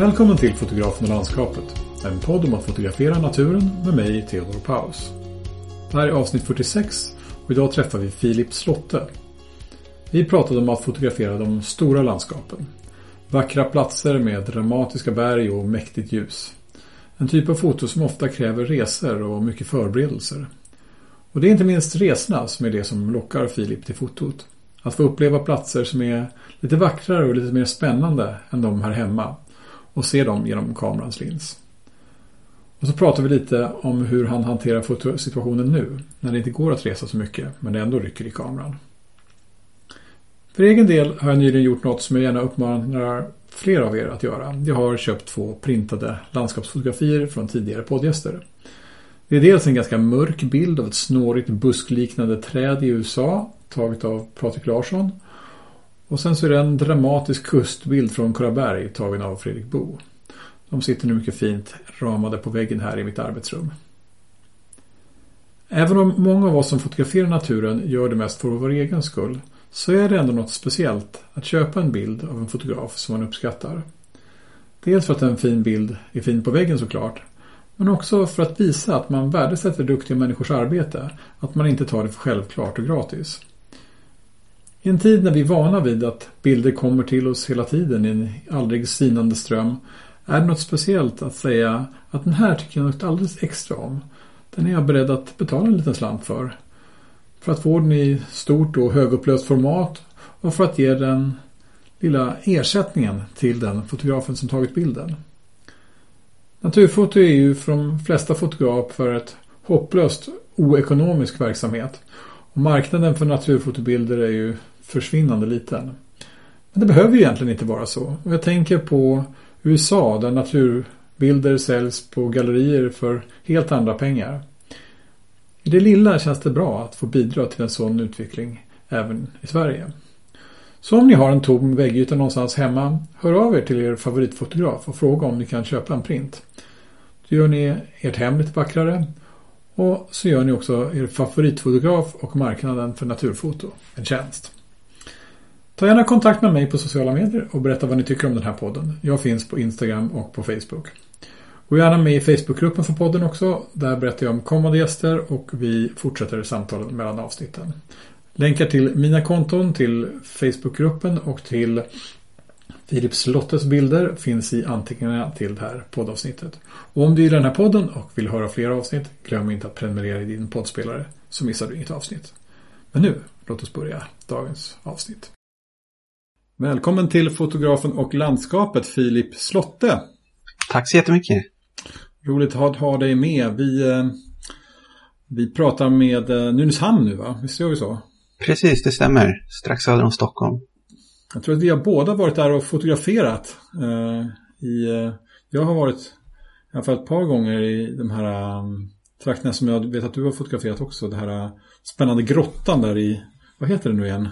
Välkommen till Fotografen och landskapet. En podd om att fotografera naturen med mig, Theodor Paus. Det här är avsnitt 46 och idag träffar vi Filip Slotte. Vi pratade om att fotografera de stora landskapen. Vackra platser med dramatiska berg och mäktigt ljus. En typ av foto som ofta kräver resor och mycket förberedelser. Och det är inte minst resorna som är det som lockar Filip till fotot. Att få uppleva platser som är lite vackrare och lite mer spännande än de här hemma och se dem genom kamerans lins. Och så pratar vi lite om hur han hanterar fotosituationen nu när det inte går att resa så mycket men det ändå rycker i kameran. För egen del har jag nyligen gjort något som jag gärna uppmanar fler av er att göra. Jag har köpt två printade landskapsfotografier från tidigare poddgäster. Det är dels en ganska mörk bild av ett snårigt buskliknande träd i USA taget av Patrik Larsson. Och sen så är det en dramatisk kustbild från Kullaberg tagen av Fredrik Bo. De sitter nu mycket fint ramade på väggen här i mitt arbetsrum. Även om många av oss som fotograferar naturen gör det mest för vår egen skull så är det ändå något speciellt att köpa en bild av en fotograf som man uppskattar. Dels för att en fin bild är fin på väggen såklart men också för att visa att man värdesätter duktiga människors arbete. Att man inte tar det för självklart och gratis. I en tid när vi är vana vid att bilder kommer till oss hela tiden i en aldrig sinande ström är det något speciellt att säga att den här tycker jag något alldeles extra om. Den är jag beredd att betala en liten slant för. För att få den i stort och högupplöst format och för att ge den lilla ersättningen till den fotografen som tagit bilden. Naturfoto är ju för de flesta fotografer ett hopplöst oekonomisk verksamhet. Och marknaden för naturfotobilder är ju försvinnande liten. Men det behöver ju egentligen inte vara så. Och jag tänker på USA där naturbilder säljs på gallerier för helt andra pengar. I det lilla känns det bra att få bidra till en sån utveckling även i Sverige. Så om ni har en tom väggyta någonstans hemma, hör av er till er favoritfotograf och fråga om ni kan köpa en print. Då gör ni ert hem lite vackrare och så gör ni också er favoritfotograf och marknaden för naturfoto en tjänst. Ta gärna kontakt med mig på sociala medier och berätta vad ni tycker om den här podden. Jag finns på Instagram och på Facebook. Gå gärna med i Facebookgruppen för podden också. Där berättar jag om kommande gäster och vi fortsätter samtalen mellan avsnitten. Länkar till mina konton, till Facebookgruppen och till Filip Slottes bilder finns i anteckningarna till det här poddavsnittet. Och om du gillar den här podden och vill höra fler avsnitt, glöm inte att prenumerera i din poddspelare så missar du inget avsnitt. Men nu, låt oss börja dagens avsnitt. Välkommen till fotografen och landskapet Filip Slotte. Tack så jättemycket. Roligt att ha dig med. Vi, eh, vi pratar med eh, Nynäshamn nu va? Visst gör vi så? Precis, det stämmer. Strax söder om Stockholm. Jag tror att vi har båda varit där och fotograferat. Uh, i, uh, jag har varit i alla fall ett par gånger i de här um, trakterna som jag vet att du har fotograferat också. Det här uh, spännande grottan där i, vad heter det nu igen?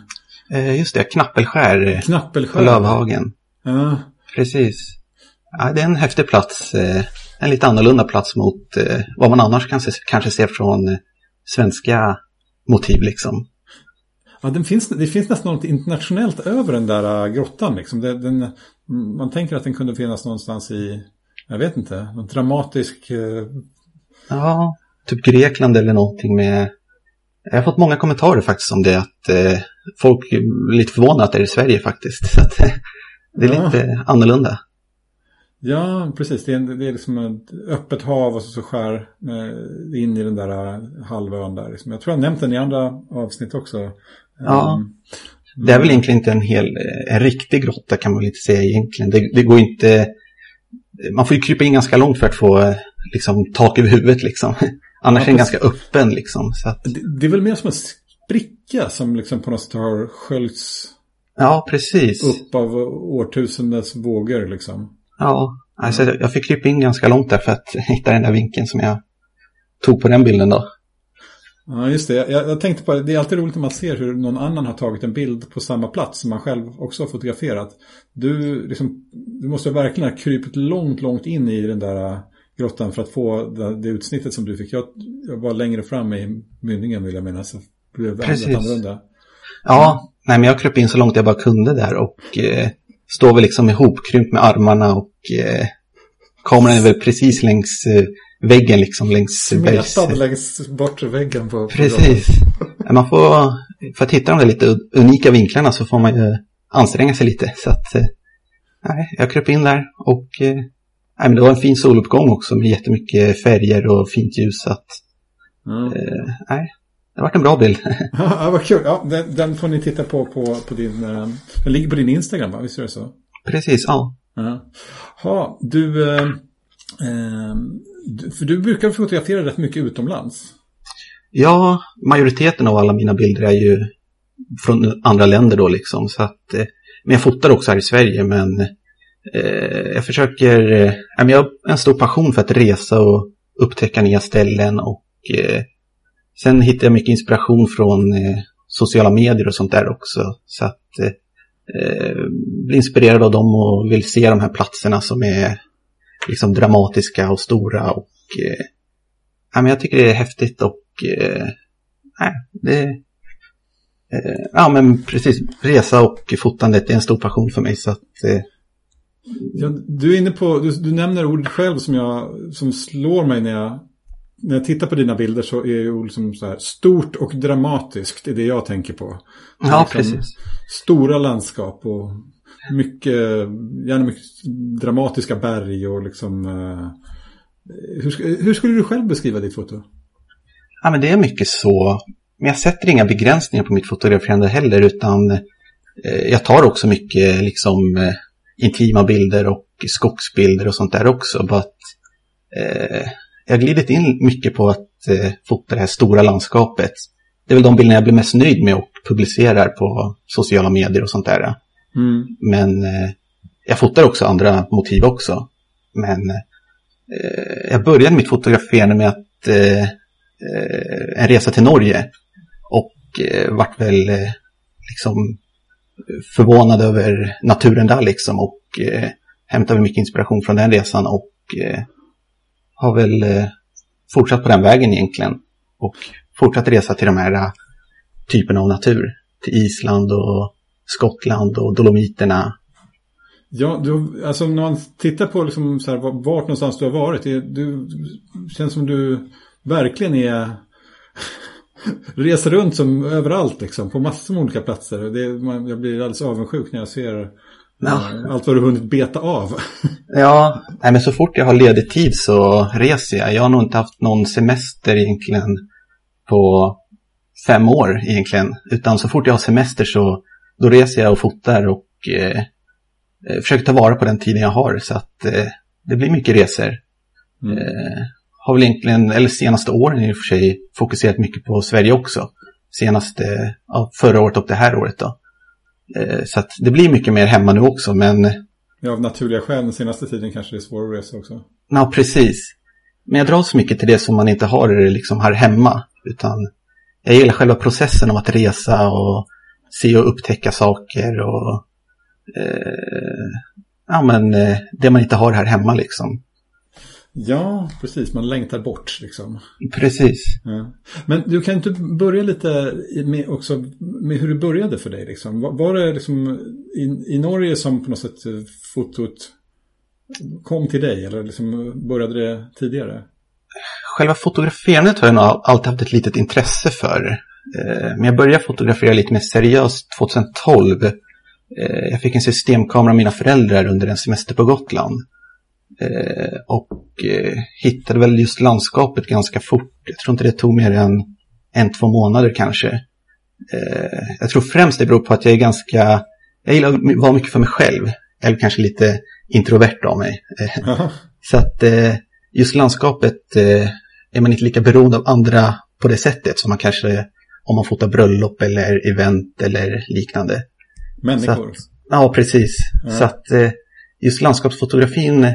just det, Knappelskär. Knappelskär. På Lövhagen. Ja. Precis. Ja, det är en häftig plats. en lite annorlunda plats mot vad man annars kanske, kanske ser från svenska motiv liksom. Ja, den finns, det finns nästan något internationellt över den där äh, grottan. Liksom. Den, den, man tänker att den kunde finnas någonstans i, jag vet inte, någon dramatisk... Eh... Ja, typ Grekland eller någonting med... Jag har fått många kommentarer faktiskt om det, att eh, folk är lite förvånade att det är i Sverige faktiskt. Så att, det är ja. lite annorlunda. Ja, precis. Det är, det är liksom ett öppet hav och så, så skär eh, in i den där halvön där. Liksom. Jag tror jag nämnt den i andra avsnitt också. Ja. Um, det är väl egentligen inte en hel, eh, en riktig grotta kan man väl inte säga egentligen. Det, det går inte, man får ju krypa in ganska långt för att få eh, liksom, tak över huvudet liksom. Annars ja, är den ganska öppen liksom. Så att... det, det, är väl mer som en spricka som liksom på något sätt har sköljts ja, precis. upp av årtusendets vågor liksom. Ja, alltså jag fick krypa in ganska långt där för att hitta den där vinkeln som jag tog på den bilden då. Ja, just det. Jag, jag, tänkte på det. Det är alltid roligt när man ser hur någon annan har tagit en bild på samma plats som man själv också har fotograferat. Du, liksom, du måste verkligen ha krypit långt, långt in i den där äh, grottan för att få det, det utsnittet som du fick. Jag, jag var längre fram i mynningen vill jag minnas. Det blev Precis. annorlunda. Ja, nej men jag kröp in så långt jag bara kunde där och eh, står väl liksom ihopkrympt med armarna och eh, kameran är väl precis längs eh, väggen liksom. Längs Smetad längs bortre väggen på Precis. man får, för att hitta de där lite unika vinklarna så får man ju anstränga sig lite. Så att, eh, nej, jag kröp in där och eh, nej, men det var en fin soluppgång också med jättemycket färger och fint ljus. Så att, mm. eh, nej, det har varit en bra bild. ja, vad kul. Ja, den, den, får ni titta på på, på din... Den ligger på din Instagram, va? Visst är det så? Precis, ja. Ja, du... Ehm, för du brukar fotografera rätt mycket utomlands. Ja, majoriteten av alla mina bilder är ju från andra länder då liksom. Så att, eh, men jag fotar också här i Sverige, men eh, jag försöker... Eh, jag har en stor passion för att resa och upptäcka nya ställen och eh, sen hittar jag mycket inspiration från eh, sociala medier och sånt där också. Så att eh, eh blir inspirerad av dem och vill se de här platserna som är liksom dramatiska och stora och eh, ja, men jag tycker det är häftigt och eh, nej, det eh, ja men precis, resa och fotandet är en stor passion för mig så att eh, ja, du är inne på, du, du nämner ord själv som jag, som slår mig när jag när jag tittar på dina bilder så är ju liksom så här stort och dramatiskt är det jag tänker på. Ja, liksom precis. Stora landskap och mycket, gärna mycket dramatiska berg och liksom... Uh, hur, hur, skulle du själv beskriva ditt foto? Ja, men det är mycket så. Men jag sätter inga begränsningar på mitt fotograferande heller, utan eh, jag tar också mycket liksom eh, intima bilder och skogsbilder och sånt där också. Bara att, eh, jag har glidit in mycket på att eh, fota det här stora landskapet. Det är väl de bilderna jag blir mest nöjd med och publicerar på sociala medier och sånt där. Mm. Men eh, jag fotar också andra motiv också. Men eh, jag började mitt fotograferande med att eh, eh, en resa till Norge. Och eh, vart väl eh, liksom förvånad över naturen där liksom. Och eh, hämtade mycket inspiration från den resan. Och eh, har väl eh, fortsatt på den vägen egentligen. Och fortsatt resa till de här eh, typerna av natur. Till Island och Skottland och Dolomiterna. Ja, du, alltså när man tittar på liksom så här, vart någonstans du har varit. Det, du känns som du verkligen är reser runt som överallt liksom, på massor med olika platser. Det, man, jag blir alldeles avundsjuk när jag ser ja. allt vad du hunnit beta av. ja, nej, men så fort jag har ledig tid så reser jag. Jag har nog inte haft någon semester egentligen på fem år egentligen. Utan så fort jag har semester så då reser jag och fotar och eh, eh, försöker ta vara på den tiden jag har. Så att eh, det blir mycket resor. Mm. Eh, har väl egentligen, eller senaste åren i och för sig, fokuserat mycket på Sverige också. Senaste, ja, förra året och det här året då. Eh, så att det blir mycket mer hemma nu också, men... Ja, av naturliga skäl den senaste tiden kanske det är svårare att resa också. Ja, precis. Men jag dras mycket till det som man inte har liksom här hemma. Utan jag gillar själva processen av att resa och se och upptäcka saker och eh, ja, men, eh, det man inte har här hemma liksom. Ja, precis. Man längtar bort liksom. Precis. Ja. Men du kan inte börja lite med, också med hur det började för dig? Liksom. Var, var det liksom i, i, Norge som på något sätt fotot kom till dig? Eller liksom började det tidigare? Själva fotograferandet har jag nog alltid haft ett litet intresse för. Eh, men jag började fotografera lite mer seriöst 2012. Eh, jag fick en systemkamera av mina föräldrar under en semester på Gotland. Eh, och hittade väl just landskapet ganska fort. Jag tror inte det tog mer än en, två månader kanske. Jag tror främst det beror på att jag är ganska, jag gillar att vara mycket för mig själv. Eller kanske lite introvert av mig. Så att just landskapet är man inte lika beroende av andra på det sättet som man kanske om man fotar bröllop eller event eller liknande. Människor? Att, ja, precis. Ja. Så att eh, just landskapsfotografin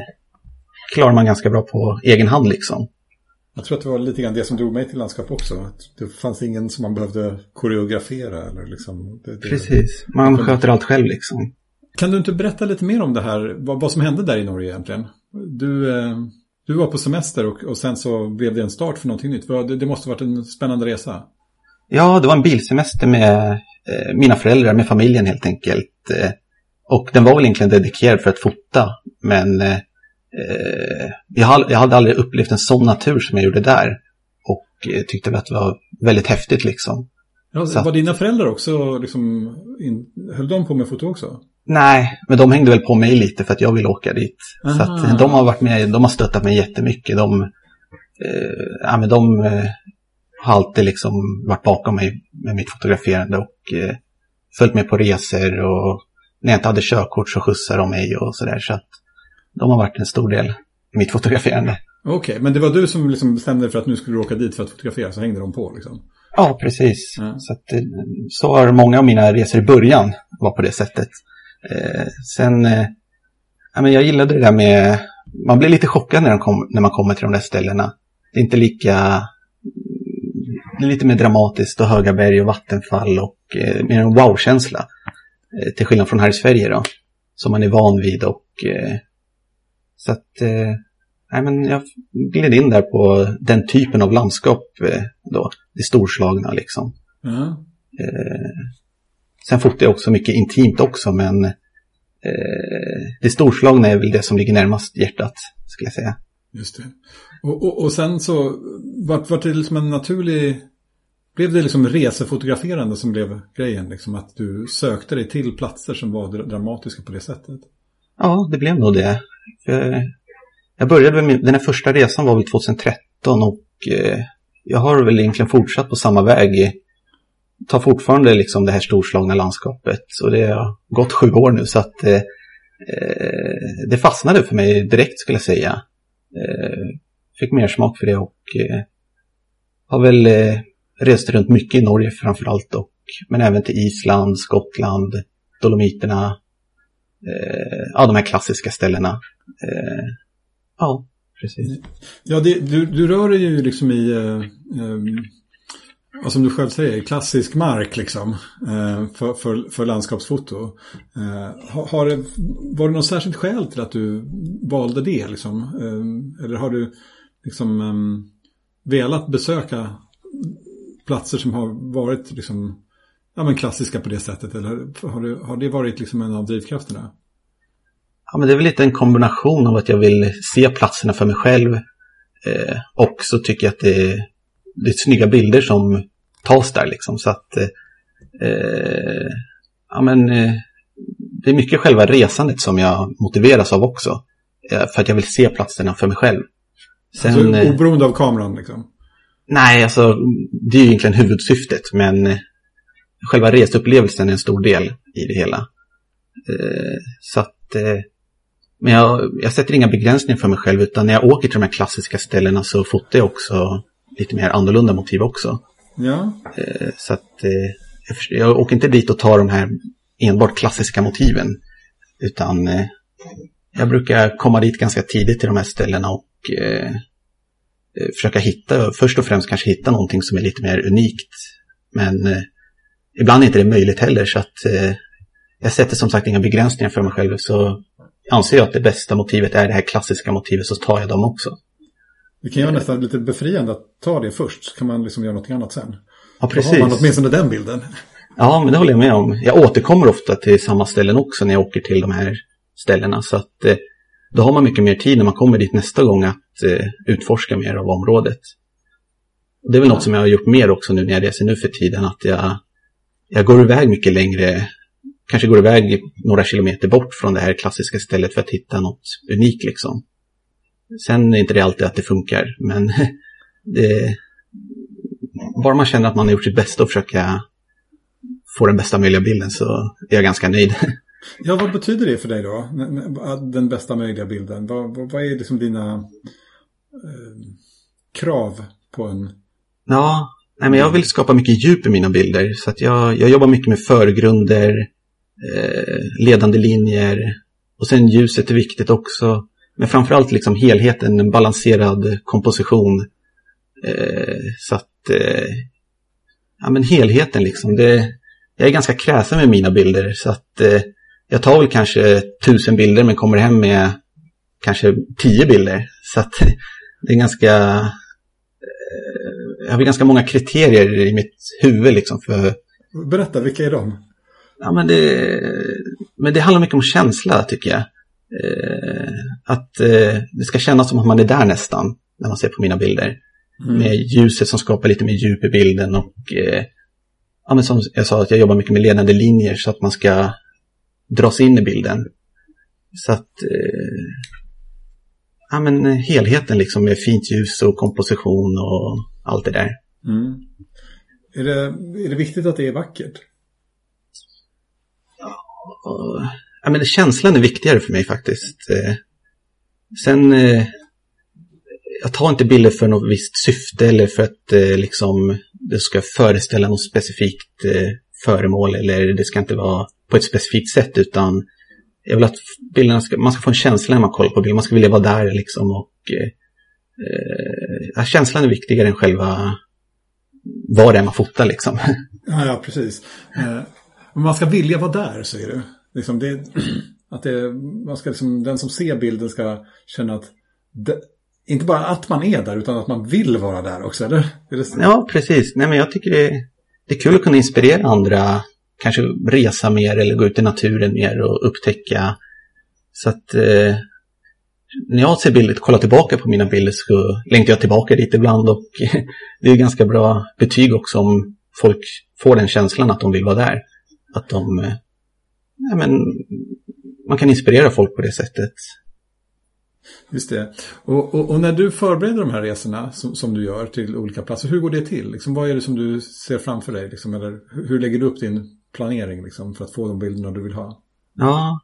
klarar man ganska bra på egen hand liksom. Jag tror att det var lite grann det som drog mig till landskap också. Att det fanns ingen som man behövde koreografera. Eller liksom, det, det, Precis, man det, sköter allt själv liksom. Kan du inte berätta lite mer om det här, vad, vad som hände där i Norge egentligen? Du, eh, du var på semester och, och sen så blev det en start för någonting nytt. Det, det måste ha varit en spännande resa. Ja, det var en bilsemester med eh, mina föräldrar, med familjen helt enkelt. Eh, Och den var väl egentligen dedikerad för att fota. Men eh, jag, hade, aldrig upplevt en sån natur som jag gjorde där. Och tyckte att det var väldigt häftigt liksom. Ja, Så var att- dina föräldrar också, liksom, in, höll de på med foto också? Nej, men de hängde väl på mig lite för att jag ville åka dit. Så Aha. att de har varit med, de har stöttat mig jättemycket. De, eh, ja, men de eh, har alltid liksom varit bakom mig med mitt fotograferande och eh, följt med på resor och när jag inte hade körkort så skjutsade de mig och sådär. Så att de har varit en stor del i mitt fotograferande. Okej, men det var du som liksom bestämde för att nu skulle du åka dit för att fotografera, så hängde de på liksom? Ja, precis. Ja. Så, att, eh, så har många av mina resor i början var på det sättet. Eh, sen, eh, ja, men jag gillade det där med, man blir lite chockad när, kom, när man kommer till de där ställena. Det är inte lika, det är lite mer dramatiskt och höga berg och vattenfall och eh, mer en wow-känsla. Eh, till skillnad från här i Sverige då, som man är van vid och eh, så att, eh, nej men jag gled in där på den typen av landskap eh, då det storslagna liksom. Eh, sen fotar jag också mycket intimt också, men det storslagna är väl det som ligger närmast hjärtat, skulle jag säga. Just det. Och, och, och sen så, vart, vart det liksom en naturlig... Blev det liksom resefotograferande som blev grejen? Liksom att du sökte dig till platser som var dramatiska på det sättet? Ja, det blev nog det. Jag började med den här första resan var väl 2013 och eh, jag har väl egentligen fortsatt på samma väg. Tar fortfarande liksom det här storslagna landskapet och det har gått sju år nu så att eh, eh det fastnade för mig direkt skulle jag säga. Eh, fick mer smak för det och eh, har väl eh, rest runt mycket i Norge framförallt och men även till Island, Skottland, Dolomiterna, eh, ja de här klassiska ställena. Eh, ja, precis. Ja, det, du, du rör dig ju liksom i, eh, eh och som du själv säger, klassisk mark liksom. Eh, för, för, för landskapsfoto. Eh, har, har det, var det något särskilt skäl till att du valde det liksom? Eh, eller har du liksom ehm, velat besöka platser som har varit liksom, ja, men klassiska på det sättet? Eller har, du, har det varit liksom en av drivkrafterna? Ja, men det är väl lite en kombination av att jag vill se platserna för mig själv eh, och så tycker jag att det är, det är snygga bilder som tas där liksom. Så att eh, eh, ja, men, eh, det är mycket själva resandet som jag motiveras av också. Eh, för att jag vill se platserna för mig själv. Sen, alltså, eh, oberoende av kameran liksom? Nej, alltså det är ju egentligen huvudsyftet, men själva reseupplevelsen är en stor del i det hela. Så att, men jag, jag sätter inga begränsningar för mig själv, utan när jag åker till de här klassiska ställena så fotar jag också lite mer annorlunda motiv också. Ja, eh, så att eh, jag, jag åker inte dit och tar de här enbart klassiska motiven, utan eh, jag brukar komma dit ganska tidigt till de här ställena och försöka hitta, först och främst kanske hitta någonting som är lite mer unikt. Men eh, ibland är inte det möjligt heller så att eh, jag sätter som sagt inga begränsningar för mig själv så anser jag att det bästa motivet är det här klassiska motivet så tar jag dem också. Det kan ju vara nästan lite befriande att ta det först. Så kan man liksom göra något annat sen. Ja, Då har man åtminstone den bilden. Ja, men det håller jag med om. Jag återkommer ofta till samma ställen också när jag åker till de här ställena. Så att eh, då har man mycket mer tid när man kommer dit nästa gång att eh, utforska mer av området. Det är väl något som jag har gjort mer också nu när jag reser nu för tiden. Att jag, jag går iväg mycket längre, kanske går iväg några kilometer bort från det här klassiska stället för att hitta något unikt liksom. Sen är inte det alltid att det funkar, men det, bara man känner att man har gjort sitt bästa och försöka få den bästa möjliga bilden så är jag ganska nöjd. Ja, vad betyder det för dig då? Den bästa möjliga bilden. Vad, vad, vad är liksom dina eh, krav på en... Ja, nej, men jag vill skapa mycket djup i mina bilder. Så att jag, jag jobbar mycket med förgrunder, eh, ledande linjer och sen ljuset är viktigt också. Men framförallt liksom helheten, en balanserad komposition. Eh, så att, eh, ja men helheten liksom. Det, jag är ganska kräsen med mina bilder så att eh, jag tar väl kanske tusen bilder men kommer hem med kanske tio bilder. Så att det är ganska eh, jag har ganska många kriterier i mitt huvud liksom för Berätta, vilka är de? ja, men det, men det handlar mycket om känsla tycker jag. Eh, att eh, det ska kännas som att man är där nästan när man ser på mina bilder. Mm. Med ljuset som skapar lite mer djup i bilden och eh, ja, men som jag sa att jag jobbar mycket med ledande linjer så att man ska dras in i bilden. Så att ja, men helheten liksom med fint ljus och komposition och allt det där. Mm. Är, det, är det viktigt att det är vackert? Ja, men känslan är viktigare för mig faktiskt. Eh, sen, eh, jag tar inte bilder för något visst syfte eller för att eh, liksom, det ska föreställa något specifikt föremål eller det ska inte vara på ett specifikt sätt utan jag vill att bilderna ska, man ska få en känsla när man kollar på bilden, man ska vilja vara där liksom och eh, känslan är viktigare än själva vad det är man fotar liksom. Ja, ja precis. Eh, man ska vilja vara där säger du. Liksom det, att det, man ska liksom, den som ser bilden ska känna att det, inte bara att man är där utan att man vill vara där också. Eller? Är det ja, precis. Nej, men jag tycker det, det är kul att kunna inspirera andra. Kanske resa mer eller gå ut i naturen mer och upptäcka. Så att eh, när jag ser bilder, kollar tillbaka på mina bilder så längtar jag tillbaka dit ibland och det är ganska bra betyg också om folk får den känslan att de vill vara där. Att de eh, ja, men, man kan inspirera folk på det sättet. Just det. Och, och, och, när du förbereder de här resorna som, som, du gör till olika platser, hur går det till? Liksom, vad är det som du ser framför dig? Liksom, eller hur lägger du upp din planering liksom, för att få de bilderna du vill ha? Ja,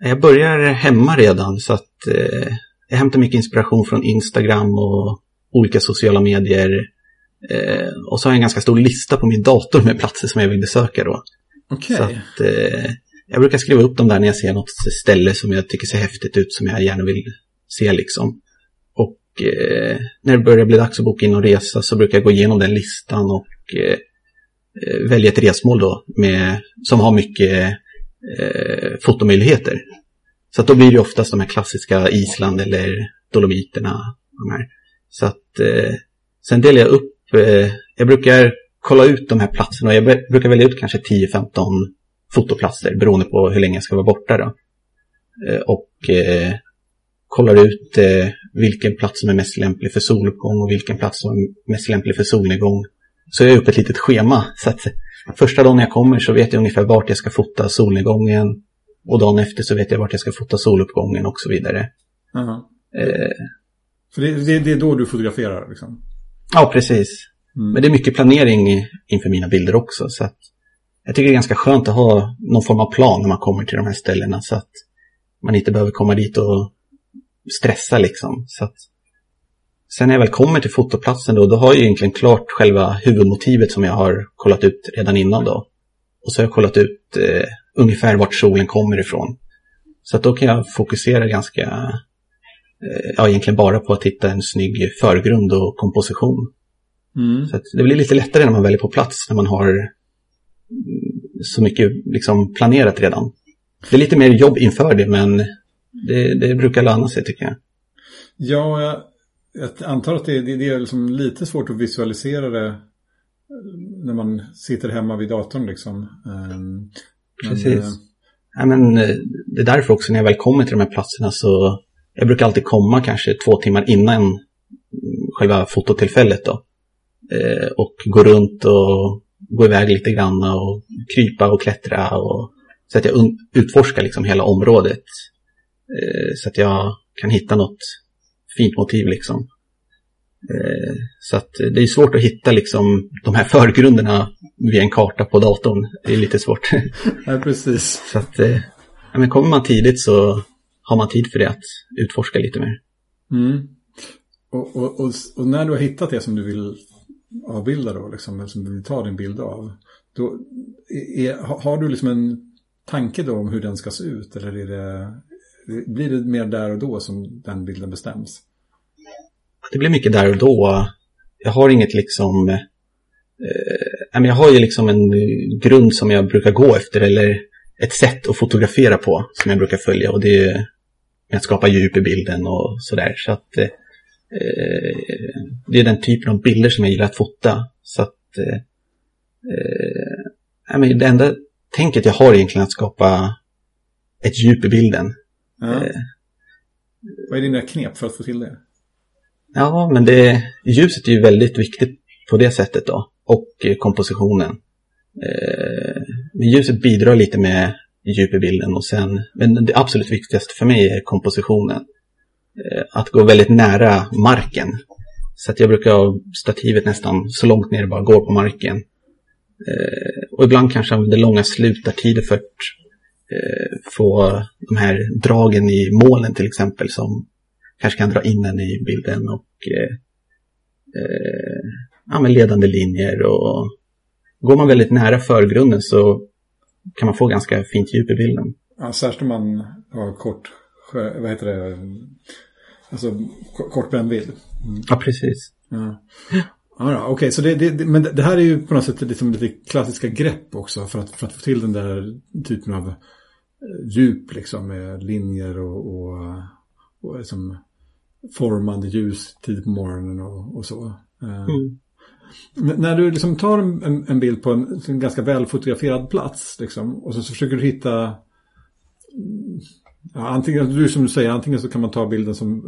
jag börjar hemma redan så att eh, jag hämtar mycket inspiration från Instagram och olika sociala medier. Eh, och så har jag en ganska stor lista på min dator med platser som jag vill besöka då. Okej. Okay. eh, jag brukar skriva upp dem där när jag ser något ställe som jag tycker ser häftigt ut som jag gärna vill se liksom. Och eh, när det börjar bli dags att boka in och resa så brukar jag gå igenom den listan och eh, eh välja ett resmål då med, som har mycket eh, fotomöjligheter. Så att då blir det oftast de här klassiska Island eller Dolomiterna. De här. Så att eh, sen delar jag upp, eh, jag brukar kolla ut de här platserna och jag brukar välja ut kanske 10-15 fotoplatser beroende på hur länge jag ska vara borta. Då. Eh, och eh, kollar ut eh, vilken plats som är mest lämplig för soluppgång och vilken plats som är mest lämplig för solnedgång. Så jag har upp ett litet schema. Så att första dagen jag kommer så vet jag ungefär vart jag ska fota solnedgången. Och dagen efter så vet jag vart jag ska fota soluppgången och så vidare. Uh -huh. eh, så det, det, det, är då du fotograferar? Liksom. Ja, precis. Mm. Men det är mycket planering inför mina bilder också. Så att jag tycker det är ganska skönt att ha någon form av plan när man kommer till de här ställena. Så att man inte behöver komma dit och stressa liksom. Så att sen när jag väl kommer till fotoplatsen då, då har jag egentligen klart själva huvudmotivet som jag har kollat ut redan innan då. Och så har jag kollat ut eh, ungefär vart solen kommer ifrån. Så att då kan jag fokusera ganska, eh, ja egentligen bara på att hitta en snygg förgrund och komposition. Mm. Så det blir lite lättare när man väljer på plats, när man har så mycket liksom planerat redan. Det är lite mer jobb inför det, men det, det brukar löna sig tycker jag. Ja, jag, jag antar att det, det, det är liksom lite svårt att visualisera det när man sitter hemma vid datorn liksom. Ehm, Precis. Men, äh... ja, men eh, det är därför också när jag väl kommer till de här platserna så jag brukar alltid komma kanske två timmar innan själva fototillfället då. Eh, och gå runt och gå iväg lite grann och krypa och klättra. Och, så att jag utforskar liksom hela området. Eh, så att jag kan hitta något fint motiv liksom. Eh, så att det är svårt att hitta liksom de här förgrunderna via en karta på datorn. Det är lite svårt. Ja, precis. Så att, ja, men kommer man tidigt så har man tid för det att utforska lite mer. Mm. Och, och, och, och, när du har hittat det som du vill avbilda då, liksom, som du vill ta din bild av. Då är, har du liksom en tanke då om hur den ska se ut? Eller är det, blir det mer där och då som den bilden bestäms? Det blir mycket där och då. Jag har inget liksom... Eh, jag har ju liksom en grund som jag brukar gå efter eller ett sätt att fotografera på som jag brukar följa och det är att skapa djup i bilden och sådär. Så att eh, Eh, det är den typen av bilder som jag gillar att fota. Så att eh, eh det enda tänket jag har egentligen att skapa ett djup i bilden. Ja. Eh, Vad är dina knep för att få till det? Ja, men det, ljuset är ju väldigt viktigt på det sättet då. Och eh, kompositionen. Eh, ljuset bidrar lite med djup i bilden och sen, men det absolut viktigaste för mig är kompositionen. Eh, att gå väldigt nära marken. Så att jag brukar ha stativet nästan så långt ner det bara går på marken. Eh, och ibland kanske använder långa slutartider för att eh, få de här dragen i målen till exempel som kanske kan dra in en i bilden och eh, eh, ja, ledande linjer och går man väldigt nära förgrunden så kan man få ganska fint djup i bilden. Ja, särskilt om man har kort, vad heter det, alltså kort brännvidd. Mm. Ja, precis. Ja. Ja, Okej, okay, så det, det, men det här är ju på något sätt liksom lite klassiska grepp också för att, för att få till den där typen av djup liksom med linjer och, och, och liksom formande ljus tidigt på morgonen och, och så. Eh, mm. När du liksom tar en, en bild på en, en ganska välfotograferad plats liksom, och så, så försöker du hitta ja, antingen, du som du säger, antingen så kan man ta bilden som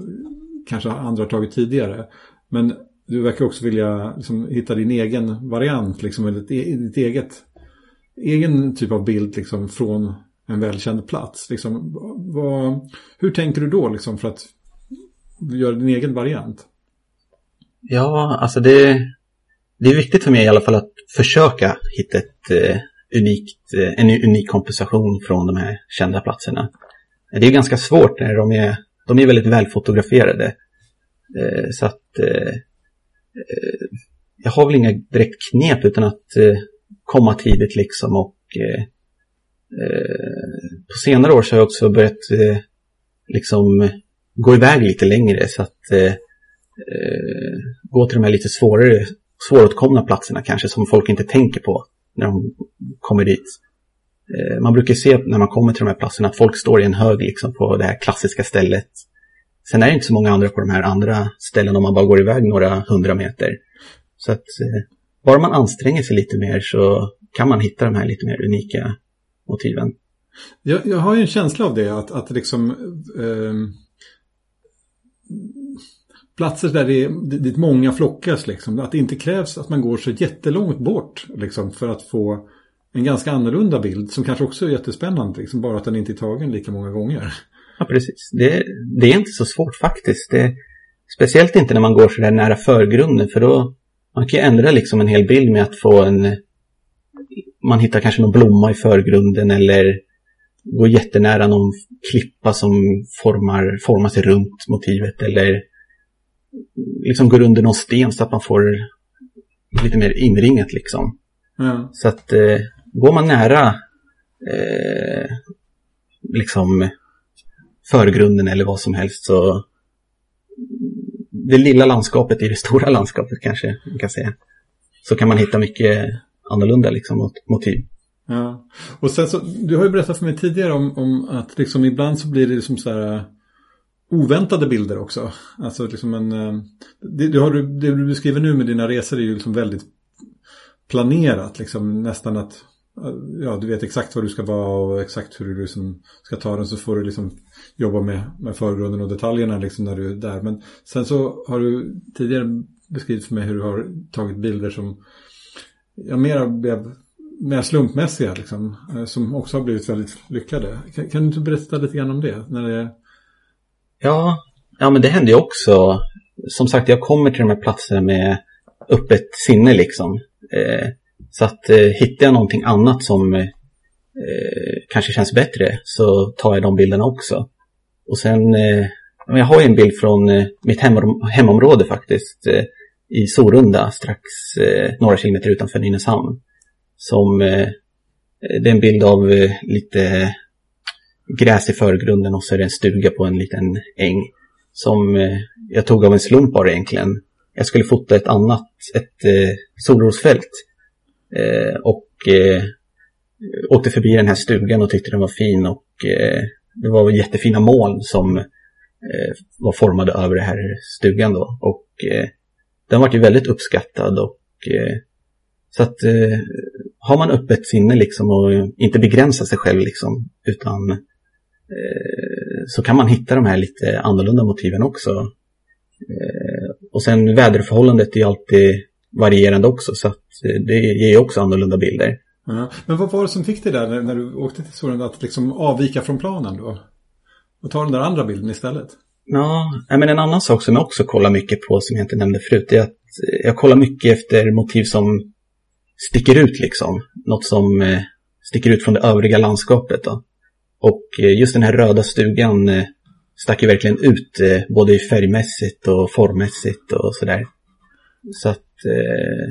kanske andra har tagit tidigare. Men du verkar också vilja liksom, hitta din egen variant, liksom, eller e, ditt eget egen typ av bild liksom, från en välkänd plats. Liksom, vad, hur tänker du då liksom, för att göra din egen variant? Ja, alltså det, det är viktigt för mig i alla fall att försöka hitta ett, eh, unikt, eh, en unik kompensation från de här kända platserna. Det är ganska svårt när de är, de är väldigt välfotograferade. Eh, så att eh, eh, jag har väl inga direkt knep utan att komma tidigt liksom och på senare år så har jag också börjat liksom gå iväg lite längre så att gå till de här lite svårare svåråtkomna platserna kanske som folk inte tänker på när de kommer dit. Eh, man brukar se när man kommer till de här platserna att folk står i en hög liksom på det här klassiska stället. Sen är det inte så många andra på de här andra ställena om man bara går iväg några hundra meter. Så att eh, bara man anstränger sig lite mer så kan man hitta de här lite mer unika motiven. Jag, jag har ju en känsla av det, att, att liksom eh, platser där det är dit många flockas. Liksom. Att det inte krävs att man går så jättelångt bort liksom, för att få en ganska annorlunda bild som kanske också är jättespännande. Liksom, bara att den inte är tagen lika många gånger. Ja, precis. Det, det är inte så svårt faktiskt. Det, speciellt inte när man går så där nära förgrunden för då man kan ju ändra liksom en hel bild med att få en man hittar kanske någon blomma i förgrunden eller går jättenära någon klippa som formar, formar sig runt motivet eller liksom går under någon sten så att man får lite mer inringat liksom. Mm. Så att eh, går man nära eh, liksom förgrunden eller vad som helst så det lilla landskapet i det stora landskapet kanske man kan säga. Så kan man hitta mycket annorlunda liksom motiv. Ja, och sen så, du har ju berättat för mig tidigare om, om att liksom ibland så blir det liksom så här eh, oväntade bilder också. Alltså liksom en, eh, det, det, har du, det du beskriver nu med dina resor är ju liksom väldigt planerat. Liksom nästan att ja, du vet exakt vad du ska vara och exakt hur du liksom ska ta den så får du liksom jobba med, med förgrunden och detaljerna liksom när du är där. Men sen så har du tidigare beskrivit för mig hur du har tagit bilder som ja, mera blev mer slumpmässiga liksom, eh, som också har blivit väldigt lyckade. Kan, kan, du inte berätta lite grann om det? När det Ja, ja men det händer ju också. Som sagt, jag kommer till de här platserna med öppet sinne liksom. Eh, så att eh, hittar jag någonting annat som eh, eh, kanske känns bättre så tar jag de bilderna också. Och sen, eh, jag har ju en bild från eh, mitt hem, hemområde faktiskt. Eh, I Sorunda, strax eh, några kilometer utanför Nynäshamn. Som, eh, det är en bild av lite gräs i förgrunden och så är det en stuga på en liten äng. Som eh, jag tog av en slump bara egentligen. Jag skulle fota ett annat, ett eh, solrosfält. Eh, och eh, åkte förbi den här stugan och tyckte den var fin och eh, det var jättefina moln som eh, var formade över den här stugan då. Och eh, den var ju väldigt uppskattad och eh, så att eh, har man öppet sinne liksom och inte begränsar sig själv liksom utan eh, så kan man hitta de här lite annorlunda motiven också. Eh, och sen väderförhållandet är alltid varierande också så att det ger också annorlunda bilder. Ja. Men vad var det som fick dig där när du åkte till solen att liksom avvika från planen då? Och ta den där andra bilden istället? Ja, men en annan sak som jag också kollar mycket på som jag inte nämnde förut är att jag kollar mycket efter motiv som sticker ut liksom. Något som eh, sticker ut från det övriga landskapet. Då. Och eh, just den här röda stugan eh, stack ju verkligen ut eh, både färgmässigt och formmässigt och sådär. Så att eh,